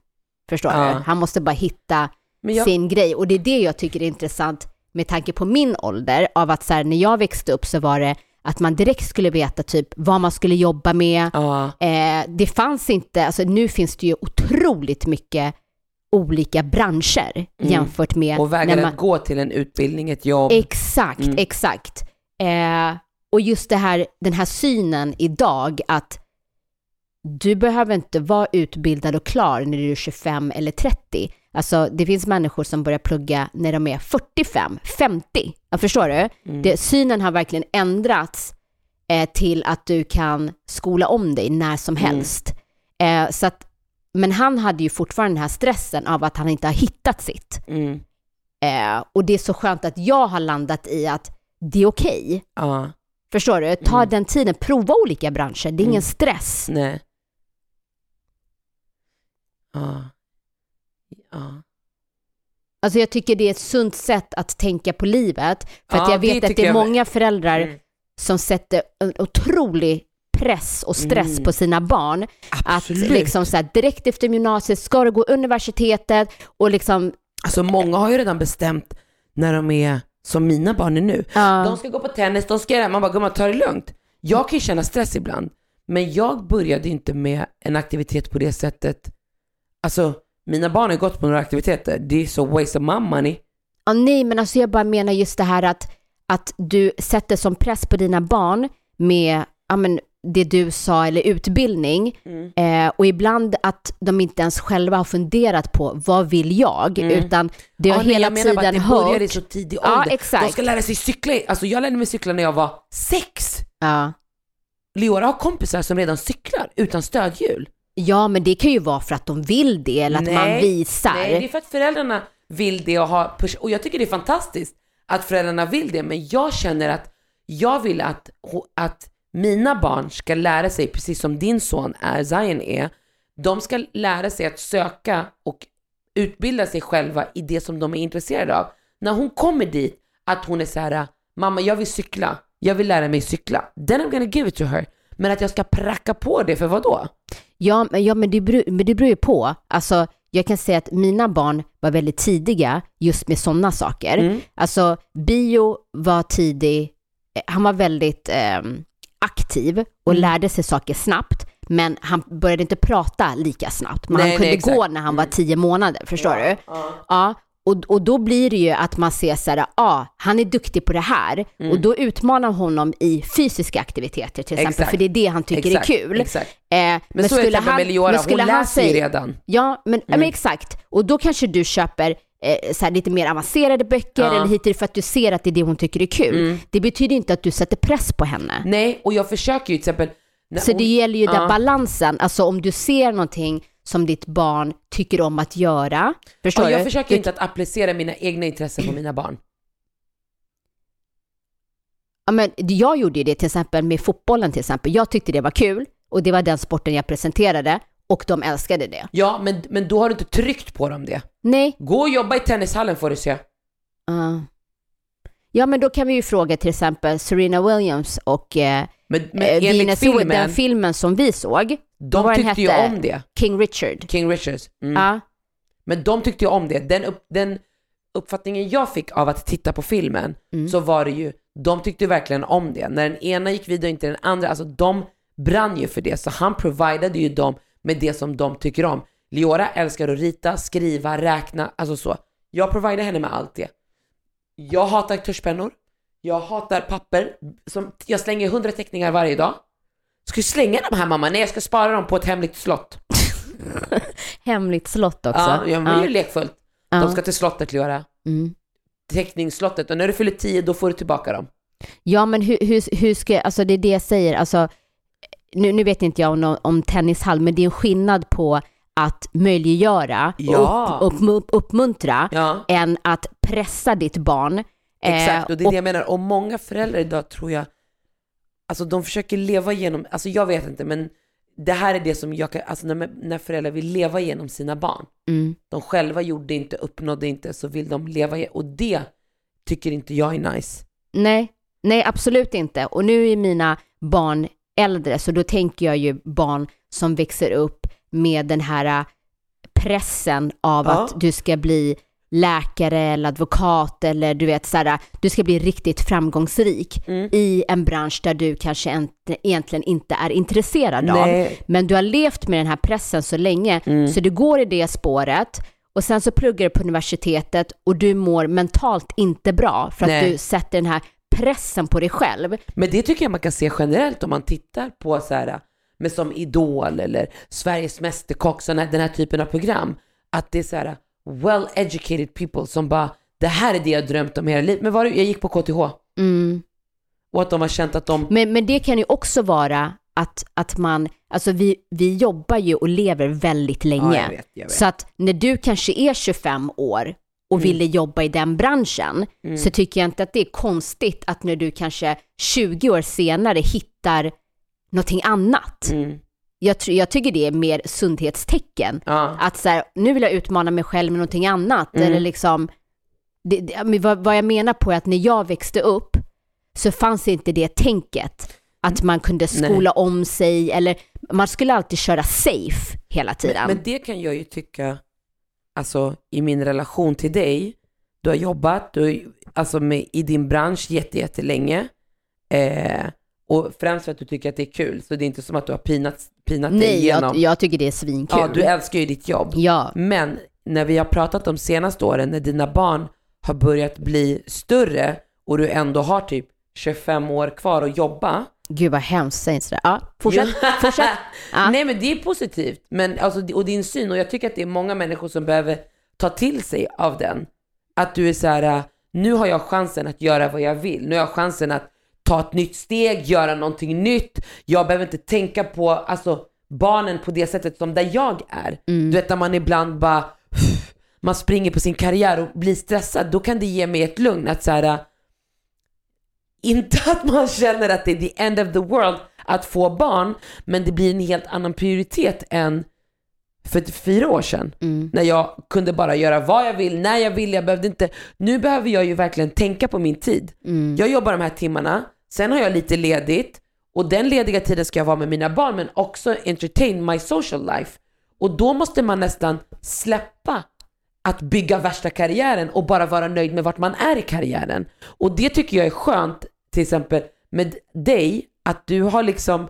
[SPEAKER 2] Förstår
[SPEAKER 1] Ja.
[SPEAKER 2] du? Han måste bara hitta
[SPEAKER 1] jag,
[SPEAKER 2] sin grej. Och det är det jag tycker är intressant med tanke på min ålder, av att så här, när jag växte upp så var det att man direkt skulle veta typ vad man skulle jobba med.
[SPEAKER 1] ja.
[SPEAKER 2] Eh, det fanns inte, alltså nu finns det ju otroligt mycket olika branscher jämfört med
[SPEAKER 1] och vägen
[SPEAKER 2] när man...
[SPEAKER 1] att gå till en utbildning, ett jobb.
[SPEAKER 2] Exakt,
[SPEAKER 1] Mm.
[SPEAKER 2] exakt. Eh, och just det här, den här synen idag att du behöver inte vara utbildad och klar när du är 25 eller 30. Alltså det finns människor som börjar plugga när de är 45, 50. Jag förstår du?
[SPEAKER 1] Mm.
[SPEAKER 2] Det, synen har verkligen ändrats eh, till att du kan skola om dig när som
[SPEAKER 1] Mm.
[SPEAKER 2] helst. Eh, så att, men han hade ju fortfarande den här stressen av att han inte har hittat sitt.
[SPEAKER 1] Mm.
[SPEAKER 2] Eh, och det är så skönt att jag har landat i att det är okej.
[SPEAKER 1] Ja,
[SPEAKER 2] Förstår du? Ta
[SPEAKER 1] Mm.
[SPEAKER 2] den tiden, prova olika branscher. Det är ingen
[SPEAKER 1] Mm.
[SPEAKER 2] stress.
[SPEAKER 1] nej. Ja. Ja.
[SPEAKER 2] Alltså jag tycker det är ett sunt sätt att tänka på livet. För att
[SPEAKER 1] Ja,
[SPEAKER 2] jag
[SPEAKER 1] det
[SPEAKER 2] vet att
[SPEAKER 1] tycker
[SPEAKER 2] det är
[SPEAKER 1] jag-
[SPEAKER 2] många föräldrar
[SPEAKER 1] Mm.
[SPEAKER 2] som sätter en otrolig press och stress
[SPEAKER 1] Mm.
[SPEAKER 2] på sina barn.
[SPEAKER 1] Absolut.
[SPEAKER 2] Att liksom så här, direkt efter gymnasiet ska du gå universitetet och liksom,
[SPEAKER 1] Alltså många har ju redan bestämt när de är som mina barn är nu.
[SPEAKER 2] ja,
[SPEAKER 1] De ska gå på tennis, de ska göra det. Man bara, gumman ta det lugnt. Jag kan ju känna stress ibland. Men jag började inte med en aktivitet på det sättet. Alltså, mina barn har gått på några aktiviteter. Det är så waste of my money.
[SPEAKER 2] ja, nej men alltså jag bara menar just det här att, att du sätter som press på dina barn med, ja men det du sa eller utbildning. Eh, och ibland att de inte ens själva har funderat på vad vill jag, utan det har
[SPEAKER 1] Mm. Ja, nej,
[SPEAKER 2] hela
[SPEAKER 1] jag menar bara
[SPEAKER 2] tiden
[SPEAKER 1] att det börjar i
[SPEAKER 2] hört.
[SPEAKER 1] så tidig
[SPEAKER 2] Ja,
[SPEAKER 1] ålder.
[SPEAKER 2] exakt.
[SPEAKER 1] De ska lära sig cykla. Alltså jag lärde mig cykla när jag var sex.
[SPEAKER 2] Ja.
[SPEAKER 1] Leora har kompisar som redan cyklar utan stödhjul.
[SPEAKER 2] Ja, men det kan ju vara för att de vill det eller att man
[SPEAKER 1] Nej,
[SPEAKER 2] visar.
[SPEAKER 1] Nej, det är för att föräldrarna vill det och ha, pers- och jag tycker det är fantastiskt att föräldrarna vill det, men jag känner att jag vill att, att mina barn ska lära sig, precis som din son är, Zion är, de ska lära sig att söka och utbilda sig själva i det som de är intresserade av. När hon kommer dit, att hon är så här, mamma jag vill cykla, jag vill lära mig cykla, then I'm gonna give it to her. Men att jag ska pracka på det, för vad då?
[SPEAKER 2] Ja, men, ja, men, det beror, men det beror ju på. Alltså, jag kan säga att mina barn var väldigt tidiga just med sådana saker.
[SPEAKER 1] Mm.
[SPEAKER 2] Alltså bio var tidig, eh, han var väldigt eh, aktiv och
[SPEAKER 1] Mm.
[SPEAKER 2] lärde sig saker snabbt. Men han började inte prata lika snabbt. Men
[SPEAKER 1] Nej,
[SPEAKER 2] han kunde
[SPEAKER 1] nej,
[SPEAKER 2] gå när han var
[SPEAKER 1] Mm.
[SPEAKER 2] tio månader, förstår du?
[SPEAKER 1] Ja.
[SPEAKER 2] Ja, och, och då blir det ju att man ser så här, ja, ah, han är duktig på det här. Och då utmanar honom i fysiska aktiviteter till exempel,
[SPEAKER 1] Mm. Exakt.
[SPEAKER 2] för det är det han tycker
[SPEAKER 1] Exakt,
[SPEAKER 2] är kul.
[SPEAKER 1] Exakt.
[SPEAKER 2] Eh,
[SPEAKER 1] Men, så är det till med Leora, hon läser ju redan.
[SPEAKER 2] Ja, men,
[SPEAKER 1] Mm.
[SPEAKER 2] men exakt. Och då kanske du köper eh, så här, lite mer avancerade böcker
[SPEAKER 1] Ja.
[SPEAKER 2] eller hit för att du ser att det är det hon tycker är kul.
[SPEAKER 1] Mm.
[SPEAKER 2] Det betyder inte att du sätter press på henne.
[SPEAKER 1] Nej, och jag försöker ju till exempel...
[SPEAKER 2] Så
[SPEAKER 1] hon-
[SPEAKER 2] det gäller ju den
[SPEAKER 1] Ja.
[SPEAKER 2] balansen, alltså om du ser någonting som ditt barn tycker om att göra, förstår du?
[SPEAKER 1] jag försöker
[SPEAKER 2] du
[SPEAKER 1] inte att applicera mina egna intressen på mina barn.
[SPEAKER 2] Ja, men jag gjorde ju det till exempel med fotbollen till exempel. Jag tyckte det var kul och det var den sporten jag presenterade och de älskade det.
[SPEAKER 1] Ja, men, men då har du inte tryckt på dem det.
[SPEAKER 2] Nej.
[SPEAKER 1] Gå och jobba i tennishallen får du se.
[SPEAKER 2] Uh. Ja, men då kan vi ju fråga till exempel Serena Williams och eh,
[SPEAKER 1] Men, men
[SPEAKER 2] eh,
[SPEAKER 1] filmen,
[SPEAKER 2] den filmen som vi såg.
[SPEAKER 1] De tyckte ju om det.
[SPEAKER 2] King Richard.
[SPEAKER 1] King Richards. Mm.
[SPEAKER 2] Ja.
[SPEAKER 1] Men de tyckte ju om det. Den, upp, den uppfattningen jag fick av att titta på filmen
[SPEAKER 2] Mm.
[SPEAKER 1] så var det ju, de tyckte verkligen om det. När den ena gick vidare och inte den andra, alltså de brann ju för det. Så han providade ju dem med det som de tycker om. Leora älskar att rita, skriva, räkna, alltså så. Jag providar henne med allt det. Jag hatar tuschpennor. Jag hatar papper. Som, jag slänger hundra teckningar varje dag. Ska du slänga de här mamma? Nej, jag ska spara dem på ett hemligt slott.
[SPEAKER 2] Hemligt slott också.
[SPEAKER 1] Ja, ja men det är ju lekfullt. De ska till slottet, Leora.
[SPEAKER 2] Mm.
[SPEAKER 1] Teckningsslottet. Och när du fyller tio, då får du tillbaka dem.
[SPEAKER 2] Ja, men hur, hur, hur ska, alltså det är det jag säger, alltså nu, nu vet inte jag om, om tennishall, men det är en skillnad på att möjliggöra
[SPEAKER 1] Ja.
[SPEAKER 2] och upp, upp, uppmuntra
[SPEAKER 1] Ja,
[SPEAKER 2] än att pressa ditt barn.
[SPEAKER 1] exakt.
[SPEAKER 2] Eh,
[SPEAKER 1] Och det är det jag menar. Och många föräldrar idag tror jag, alltså de försöker leva igenom, alltså jag vet inte, men det här är det som jag kan, alltså när, när föräldrar vill leva genom sina barn.
[SPEAKER 2] mm.
[SPEAKER 1] De själva gjorde inte, uppnådde inte, så vill de leva ge- Och det tycker inte jag är nice.
[SPEAKER 2] Nej, nej absolut inte. Och nu är mina barn äldre, så då tänker jag ju barn som växer upp med den här äh, pressen av
[SPEAKER 1] Ja.
[SPEAKER 2] att du ska bli läkare eller advokat eller du vet så här, du ska bli riktigt framgångsrik
[SPEAKER 1] Mm.
[SPEAKER 2] i en bransch där du kanske inte, egentligen inte är intresserad av.
[SPEAKER 1] Nej.
[SPEAKER 2] Men du har levt med den här pressen så länge
[SPEAKER 1] Mm.
[SPEAKER 2] så du går i det spåret och sen så pluggar du på universitetet och du mår mentalt inte bra för att
[SPEAKER 1] Nej.
[SPEAKER 2] du sätter den här pressen på dig själv.
[SPEAKER 1] Men det tycker jag man kan se generellt om man tittar på så här, med som Idol eller Sveriges Mästerkock, den här typen av program. Att det är så här well educated people som bara, det här är det jag drömt om hela livet. Men var det, jag gick på KTH
[SPEAKER 2] Mm.
[SPEAKER 1] och att de har känt att de,
[SPEAKER 2] Men, men det kan ju också vara att, att man, alltså vi, vi jobbar ju och lever väldigt länge.
[SPEAKER 1] ja jag vet, jag vet.
[SPEAKER 2] Så att när du kanske är 25 år och
[SPEAKER 1] Mm.
[SPEAKER 2] ville jobba i den branschen
[SPEAKER 1] Mm.
[SPEAKER 2] så tycker jag inte att det är konstigt att när du kanske 20 år senare hittar någonting annat.
[SPEAKER 1] Mm.
[SPEAKER 2] Jag, jag tycker det är mer sundhetstecken.
[SPEAKER 1] Ja.
[SPEAKER 2] Att så här, nu vill jag utmana mig själv med någonting annat.
[SPEAKER 1] Mm.
[SPEAKER 2] Eller liksom, det, det, vad, vad jag menar på är att när jag växte upp så fanns inte det tänket. Att man kunde skola om sig eller man skulle alltid köra safe hela tiden.
[SPEAKER 1] Men, men det kan jag ju tycka, alltså i min relation till dig, du har jobbat du, alltså med, i din bransch jätte, jättelänge. Eh, och främst för att du tycker att det är kul, så det är inte som att du har pinat, pinat dig
[SPEAKER 2] Nej,
[SPEAKER 1] igenom.
[SPEAKER 2] jag, jag tycker det är svinkul.
[SPEAKER 1] Ja, du älskar ju ditt jobb.
[SPEAKER 2] Ja,
[SPEAKER 1] Men när vi har pratat de senaste åren, när dina barn har börjat bli större och du ändå har typ 25 år kvar att jobba.
[SPEAKER 2] gud vad hemskt, säg inte sådär. Ja, fortsätt, fortsätt. Ja.
[SPEAKER 1] Nej men det är positivt. Men, alltså, och din syn, och jag tycker att det är många människor som behöver ta till sig av den. Att du är så här, äh, nu har jag chansen att göra vad jag vill. Nu har jag chansen att ta ett nytt steg, göra någonting nytt. Jag behöver inte tänka på alltså, barnen på det sättet som där jag är. Du vet när man ibland bara, man springer på sin karriär och blir stressad. Då kan det ge mig ett lugn att så här, inte att man känner att det är the end of the world att få barn, men det blir en helt annan prioritet än för fyra år sedan.
[SPEAKER 2] Mm.
[SPEAKER 1] När jag kunde bara göra vad jag vill, när jag vill, jag behövde inte. Nu behöver jag ju verkligen tänka på min tid.
[SPEAKER 2] Mm.
[SPEAKER 1] Jag jobbar de här timmarna, sen har jag lite ledigt och den lediga tiden ska jag vara med mina barn men också entertain my social life. Och då måste man nästan släppa att bygga värsta karriären och bara vara nöjd med vart man är i karriären. Och det tycker jag är skönt, till exempel med dig, att du har liksom,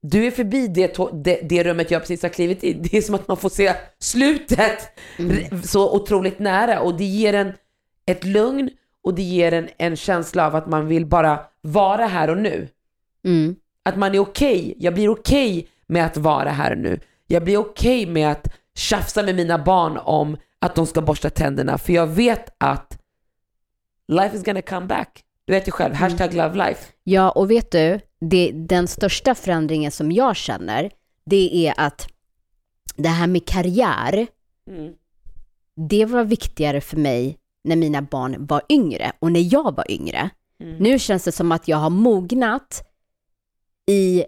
[SPEAKER 1] du är förbi det, det, det rummet jag precis har klivit i. Det är som att man får se slutet r- så otroligt nära och det ger en ett lugn och det ger en, en känsla av att man vill bara vara här och nu.
[SPEAKER 2] Mm.
[SPEAKER 1] Att man är okej, jag blir okej med att vara här och nu. Jag blir okej med att tjafsa med mina barn om att de ska borsta tänderna för jag vet att life is gonna come back. Du vet ju själv, hashtag love life.
[SPEAKER 2] Ja, och vet du, det, den största förändringen som jag känner, det är att det här med karriär,
[SPEAKER 1] Mm.
[SPEAKER 2] det var viktigare för mig när mina barn var yngre och när jag var yngre.
[SPEAKER 1] Mm.
[SPEAKER 2] Nu känns det som att jag har mognat i,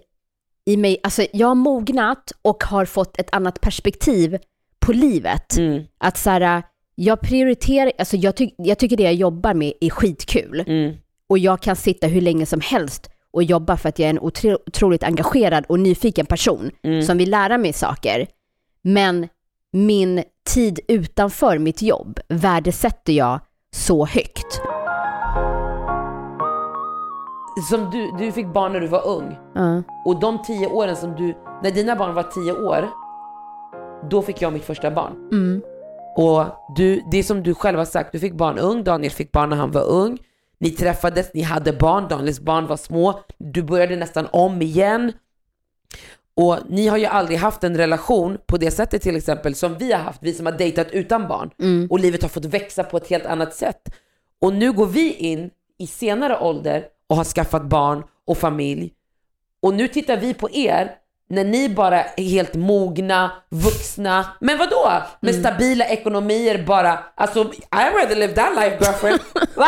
[SPEAKER 2] i mig, alltså jag har mognat och har fått ett annat perspektiv på livet.
[SPEAKER 1] Mm.
[SPEAKER 2] Att så här, jag prioriterar, alltså jag, ty, jag tycker det jag jobbar med är skitkul.
[SPEAKER 1] Mm.
[SPEAKER 2] Och jag kan sitta hur länge som helst och jobba för att jag är en otro, otroligt engagerad och nyfiken person
[SPEAKER 1] Mm.
[SPEAKER 2] som vill lära mig saker. Men min tid utanför mitt jobb värdesätter jag så högt.
[SPEAKER 1] Som du, du fick barn när du var ung.
[SPEAKER 2] Ja.
[SPEAKER 1] Och de tio åren som du, när dina barn var tio år, då fick jag mitt första barn.
[SPEAKER 2] Mm.
[SPEAKER 1] Och du, det är som du själv har sagt, du fick barn ung, Daniel fick barn när han var ung. Ni träffades, ni hade barn, Daniels barn var små. Du började nästan om igen. Och ni har ju aldrig haft en relation på det sättet till exempel som vi har haft, vi som har dejtat utan barn. Och livet har fått växa på ett helt annat sätt. Och nu går vi in i senare ålder och har skaffat barn och familj. Och nu tittar vi på er när ni bara är helt mogna, vuxna, men vad då? Med stabila ekonomier bara, alltså I rather live that life girlfriend. Va?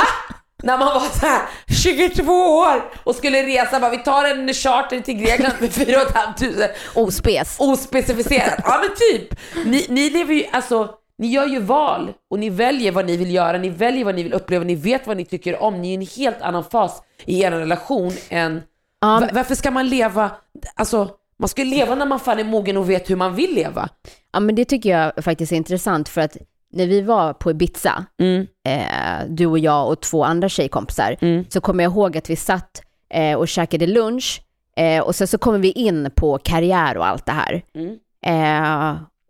[SPEAKER 1] När man var så här 22 år och skulle resa, bara vi tar en charter till Grekland för 4 500
[SPEAKER 2] Ospes.
[SPEAKER 1] ospecificerat. Ja men typ. Ni, ni lever ju, alltså, ni gör ju val och ni väljer vad ni vill göra, ni väljer vad ni vill uppleva, ni vet vad ni tycker om. Ni är i en helt annan fas i er relation än... Va- varför ska man leva, alltså man ska ju leva när man fan är mogen och vet hur man vill leva.
[SPEAKER 2] Ja, men det tycker jag faktiskt är intressant för att när vi var på Ibiza,
[SPEAKER 1] Mm.
[SPEAKER 2] eh, du och jag och två andra tjejkompisar,
[SPEAKER 1] Mm.
[SPEAKER 2] så kommer jag ihåg att vi satt eh, och käkade lunch eh, och sen så kommer vi in på karriär och allt det här.
[SPEAKER 1] Mm.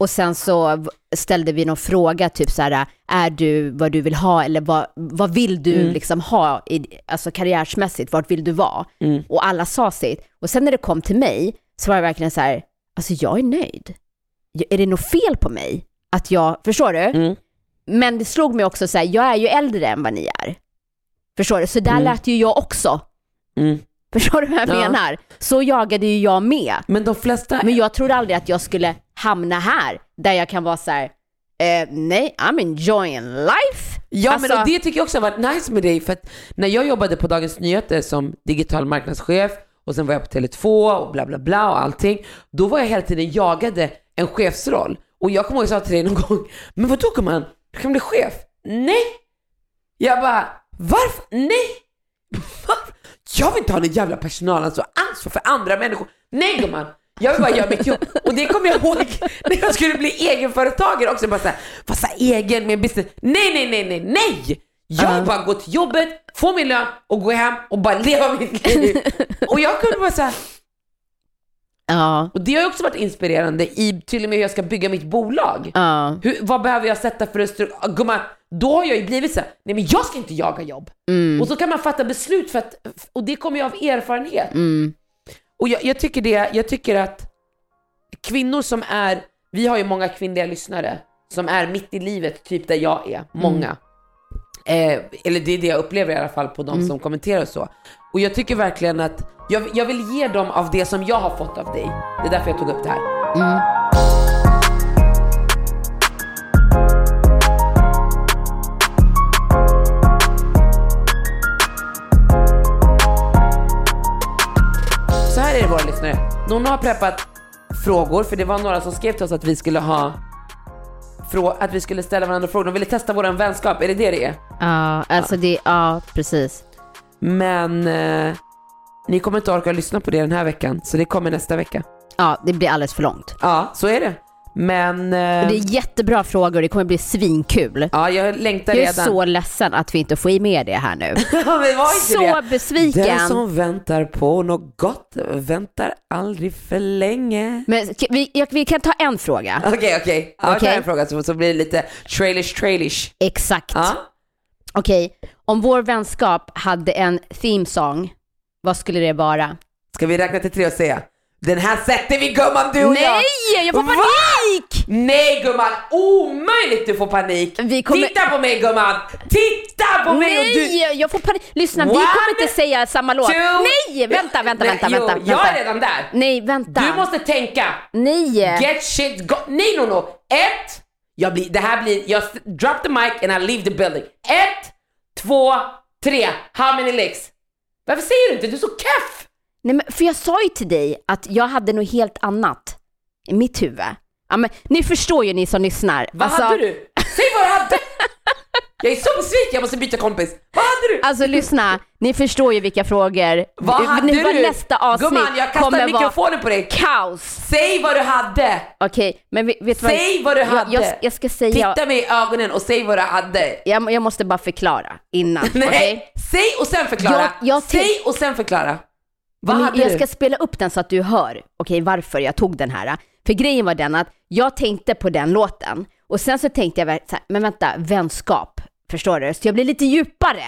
[SPEAKER 2] Och sen så ställde vi någon fråga, typ så här, är du vad du vill ha eller vad, vad vill du
[SPEAKER 1] Mm.
[SPEAKER 2] liksom ha, i, alltså karriärsmässigt, vart vill du vara?
[SPEAKER 1] Mm.
[SPEAKER 2] Och alla sa sitt. Och sen när det kom till mig så var jag verkligen så här, alltså jag är nöjd. Är det något fel på mig? Att jag, förstår du?
[SPEAKER 1] Mm.
[SPEAKER 2] Men det slog mig också så här, jag är ju äldre än vad ni är. Förstår du? Så där
[SPEAKER 1] Mm.
[SPEAKER 2] lät ju jag också. Förstår du vad jag
[SPEAKER 1] Ja.
[SPEAKER 2] menar? Så jagade ju jag med.
[SPEAKER 1] Men de flesta...
[SPEAKER 2] Men jag trodde aldrig att jag skulle hamna här, där jag kan vara så här, eh, nej, I'm enjoying life.
[SPEAKER 1] Ja
[SPEAKER 2] Alltså-
[SPEAKER 1] men och det tycker jag också har varit nice med dig för att när jag jobbade på Dagens Nyheter som digital marknadschef och sen var jag på Tele2 och bla bla bla och allting. Då var jag hela tiden jagade en chefsroll. Och jag kommer ihåg att jag sa till dig någon gång, men vadå gumman, du kan bli chef? Nej! Jag bara, varför? Nej! Jag vill inte ha någon jävla personalansvar, ansvar för andra människor. Nej gumman! Jag vill bara göra mitt jobb. Och det kommer jag ihåg när jag skulle bli egenföretagare också. Bara såhär, så här, egen med business. Nej, nej, nej, nej, nej! Jag vill bara gå till jobbet, få min lön och gå hem och bara leva mitt liv. Och jag kunde bara säga,
[SPEAKER 2] Ja,
[SPEAKER 1] och det har ju också varit inspirerande i till och med hur jag ska bygga mitt bolag.
[SPEAKER 2] ja,
[SPEAKER 1] Hur, vad behöver jag sätta för stru- Ah, Gumman, då har jag ju blivit så här, nej men jag ska inte jaga jobb.
[SPEAKER 2] mm,
[SPEAKER 1] Och så kan man fatta beslut för att, och det kommer ju av erfarenhet.
[SPEAKER 2] mm,
[SPEAKER 1] Och jag, jag tycker det, jag tycker att kvinnor som är, vi har ju många kvinnliga lyssnare som är mitt i livet, typ där jag är, många. Eh, eller det är det jag upplever i alla fall på de som kommenterar och så. Och jag tycker verkligen att, jag, jag vill ge dem av det som jag har fått av dig. Det är därför jag tog upp det här.
[SPEAKER 2] mm.
[SPEAKER 1] Någon har preppat frågor, för det var några som skrev till oss att vi skulle ha att vi skulle ställa varandra frågor. De ville testa vår vänskap, är det det det är?
[SPEAKER 2] ja, alltså det, ja, precis.
[SPEAKER 1] Men eh, ni kommer inte orka lyssna på det den här veckan, så det kommer nästa vecka.
[SPEAKER 2] Ja, det blir alldeles för långt.
[SPEAKER 1] Ja, så är det. Men eh,
[SPEAKER 2] Det är jättebra frågor, det kommer bli svinkul.
[SPEAKER 1] ja, jag längtar
[SPEAKER 2] Jag är
[SPEAKER 1] redan.
[SPEAKER 2] så ledsen att vi inte får i med det här nu.
[SPEAKER 1] Ja,
[SPEAKER 2] Så
[SPEAKER 1] det.
[SPEAKER 2] besviken.
[SPEAKER 1] Den som väntar på något gott väntar aldrig för länge.
[SPEAKER 2] Men vi, jag, vi kan ta en fråga.
[SPEAKER 1] Okej, okej. Ja, jag tar
[SPEAKER 2] Okej.
[SPEAKER 1] en fråga så, så blir det lite trailish trailish.
[SPEAKER 2] Exakt.
[SPEAKER 1] Ja.
[SPEAKER 2] Okej, om vår vänskap hade en theme song, vad skulle det vara?
[SPEAKER 1] Ska vi räkna till tre och säga? Den här sätter vi gumman du och jag.
[SPEAKER 2] Nej, jag får
[SPEAKER 1] Va?
[SPEAKER 2] panik!
[SPEAKER 1] Nej gumman, omöjligt du får panik.
[SPEAKER 2] Vi kommer-
[SPEAKER 1] Titta på mig gumman, titta på mig och du...
[SPEAKER 2] Nej, jag får panik. Lyssna, vi
[SPEAKER 1] One,
[SPEAKER 2] kommer inte säga samma låt.
[SPEAKER 1] two-
[SPEAKER 2] Nej, vänta, vänta,
[SPEAKER 1] Nej,
[SPEAKER 2] vänta,
[SPEAKER 1] jo,
[SPEAKER 2] vänta.
[SPEAKER 1] Jag är redan där.
[SPEAKER 2] Nej, vänta.
[SPEAKER 1] Du måste tänka.
[SPEAKER 2] Nej.
[SPEAKER 1] Get shit go... Nej, no, no. Ett. Jag blir, det här blir, jag drop the mic and I leave the building. Ett, två, tre. How many licks? Varför säger du inte? Du är så keff.
[SPEAKER 2] Nej, men för jag sa ju till dig att jag hade något helt annat i mitt huvud. Ja, men, ni förstår ju ni som lyssnar.
[SPEAKER 1] Vad
[SPEAKER 2] Alltså-
[SPEAKER 1] hade du? Säg vad du hade. Jag är så besviken, jag måste byta kompis. Vad hade du?
[SPEAKER 2] Alltså lyssna, ni förstår ju vilka frågor.
[SPEAKER 1] Vad hade
[SPEAKER 2] nu,
[SPEAKER 1] du?
[SPEAKER 2] Nästa avsnitt
[SPEAKER 1] Gumman, jag kastar mikrofonen på dig.
[SPEAKER 2] kaos.
[SPEAKER 1] Säg vad du hade.
[SPEAKER 2] Okej, men vet, du vad?
[SPEAKER 1] Säg vad du hade.
[SPEAKER 2] Jag, jag ska säga,
[SPEAKER 1] Titta mig i ögonen och säg vad du hade.
[SPEAKER 2] jag, jag måste bara förklara innan.
[SPEAKER 1] Nej,
[SPEAKER 2] okej?
[SPEAKER 1] säg och sen förklara.
[SPEAKER 2] Jag-
[SPEAKER 1] säg och sen förklara. Vad
[SPEAKER 2] jag ska spela upp den så att du hör, okej, varför jag tog den här. För grejen var den att jag tänkte på den låten och sen så tänkte jag, så här, men vänta, vänskap, förstår du? Så jag blev lite djupare.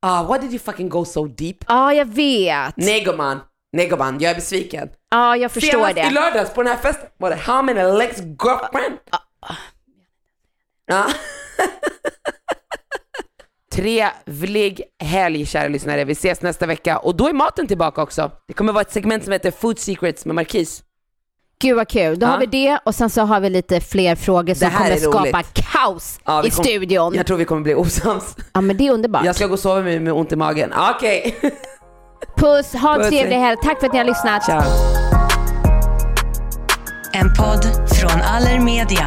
[SPEAKER 1] Ah, why did you fucking go so deep?
[SPEAKER 2] Ja, jag vet.
[SPEAKER 1] Nej gumman, nej gumman, jag är besviken.
[SPEAKER 2] Ja, jag förstår
[SPEAKER 1] Senast i
[SPEAKER 2] det.
[SPEAKER 1] lördags på den här festen var det How many legs girlfriend? Ja. Trevlig helg kära lyssnare, vi ses nästa vecka och då är maten tillbaka också. Det kommer vara ett segment som heter Food Secrets med Marquis.
[SPEAKER 2] Gud vad kul. Då
[SPEAKER 1] Ja.
[SPEAKER 2] har vi det och sen så har vi lite fler frågor som kommer skapa kaos
[SPEAKER 1] Ja,
[SPEAKER 2] i
[SPEAKER 1] kom-
[SPEAKER 2] studion.
[SPEAKER 1] Jag tror vi kommer bli osams.
[SPEAKER 2] Ja, men det är underbart.
[SPEAKER 1] Jag ska gå och sova med, med ont i magen. Okej.
[SPEAKER 2] Puss, ha en trevlig helg. Tack för att ni har lyssnat.
[SPEAKER 1] Ciao.
[SPEAKER 5] En podd från Allermedia.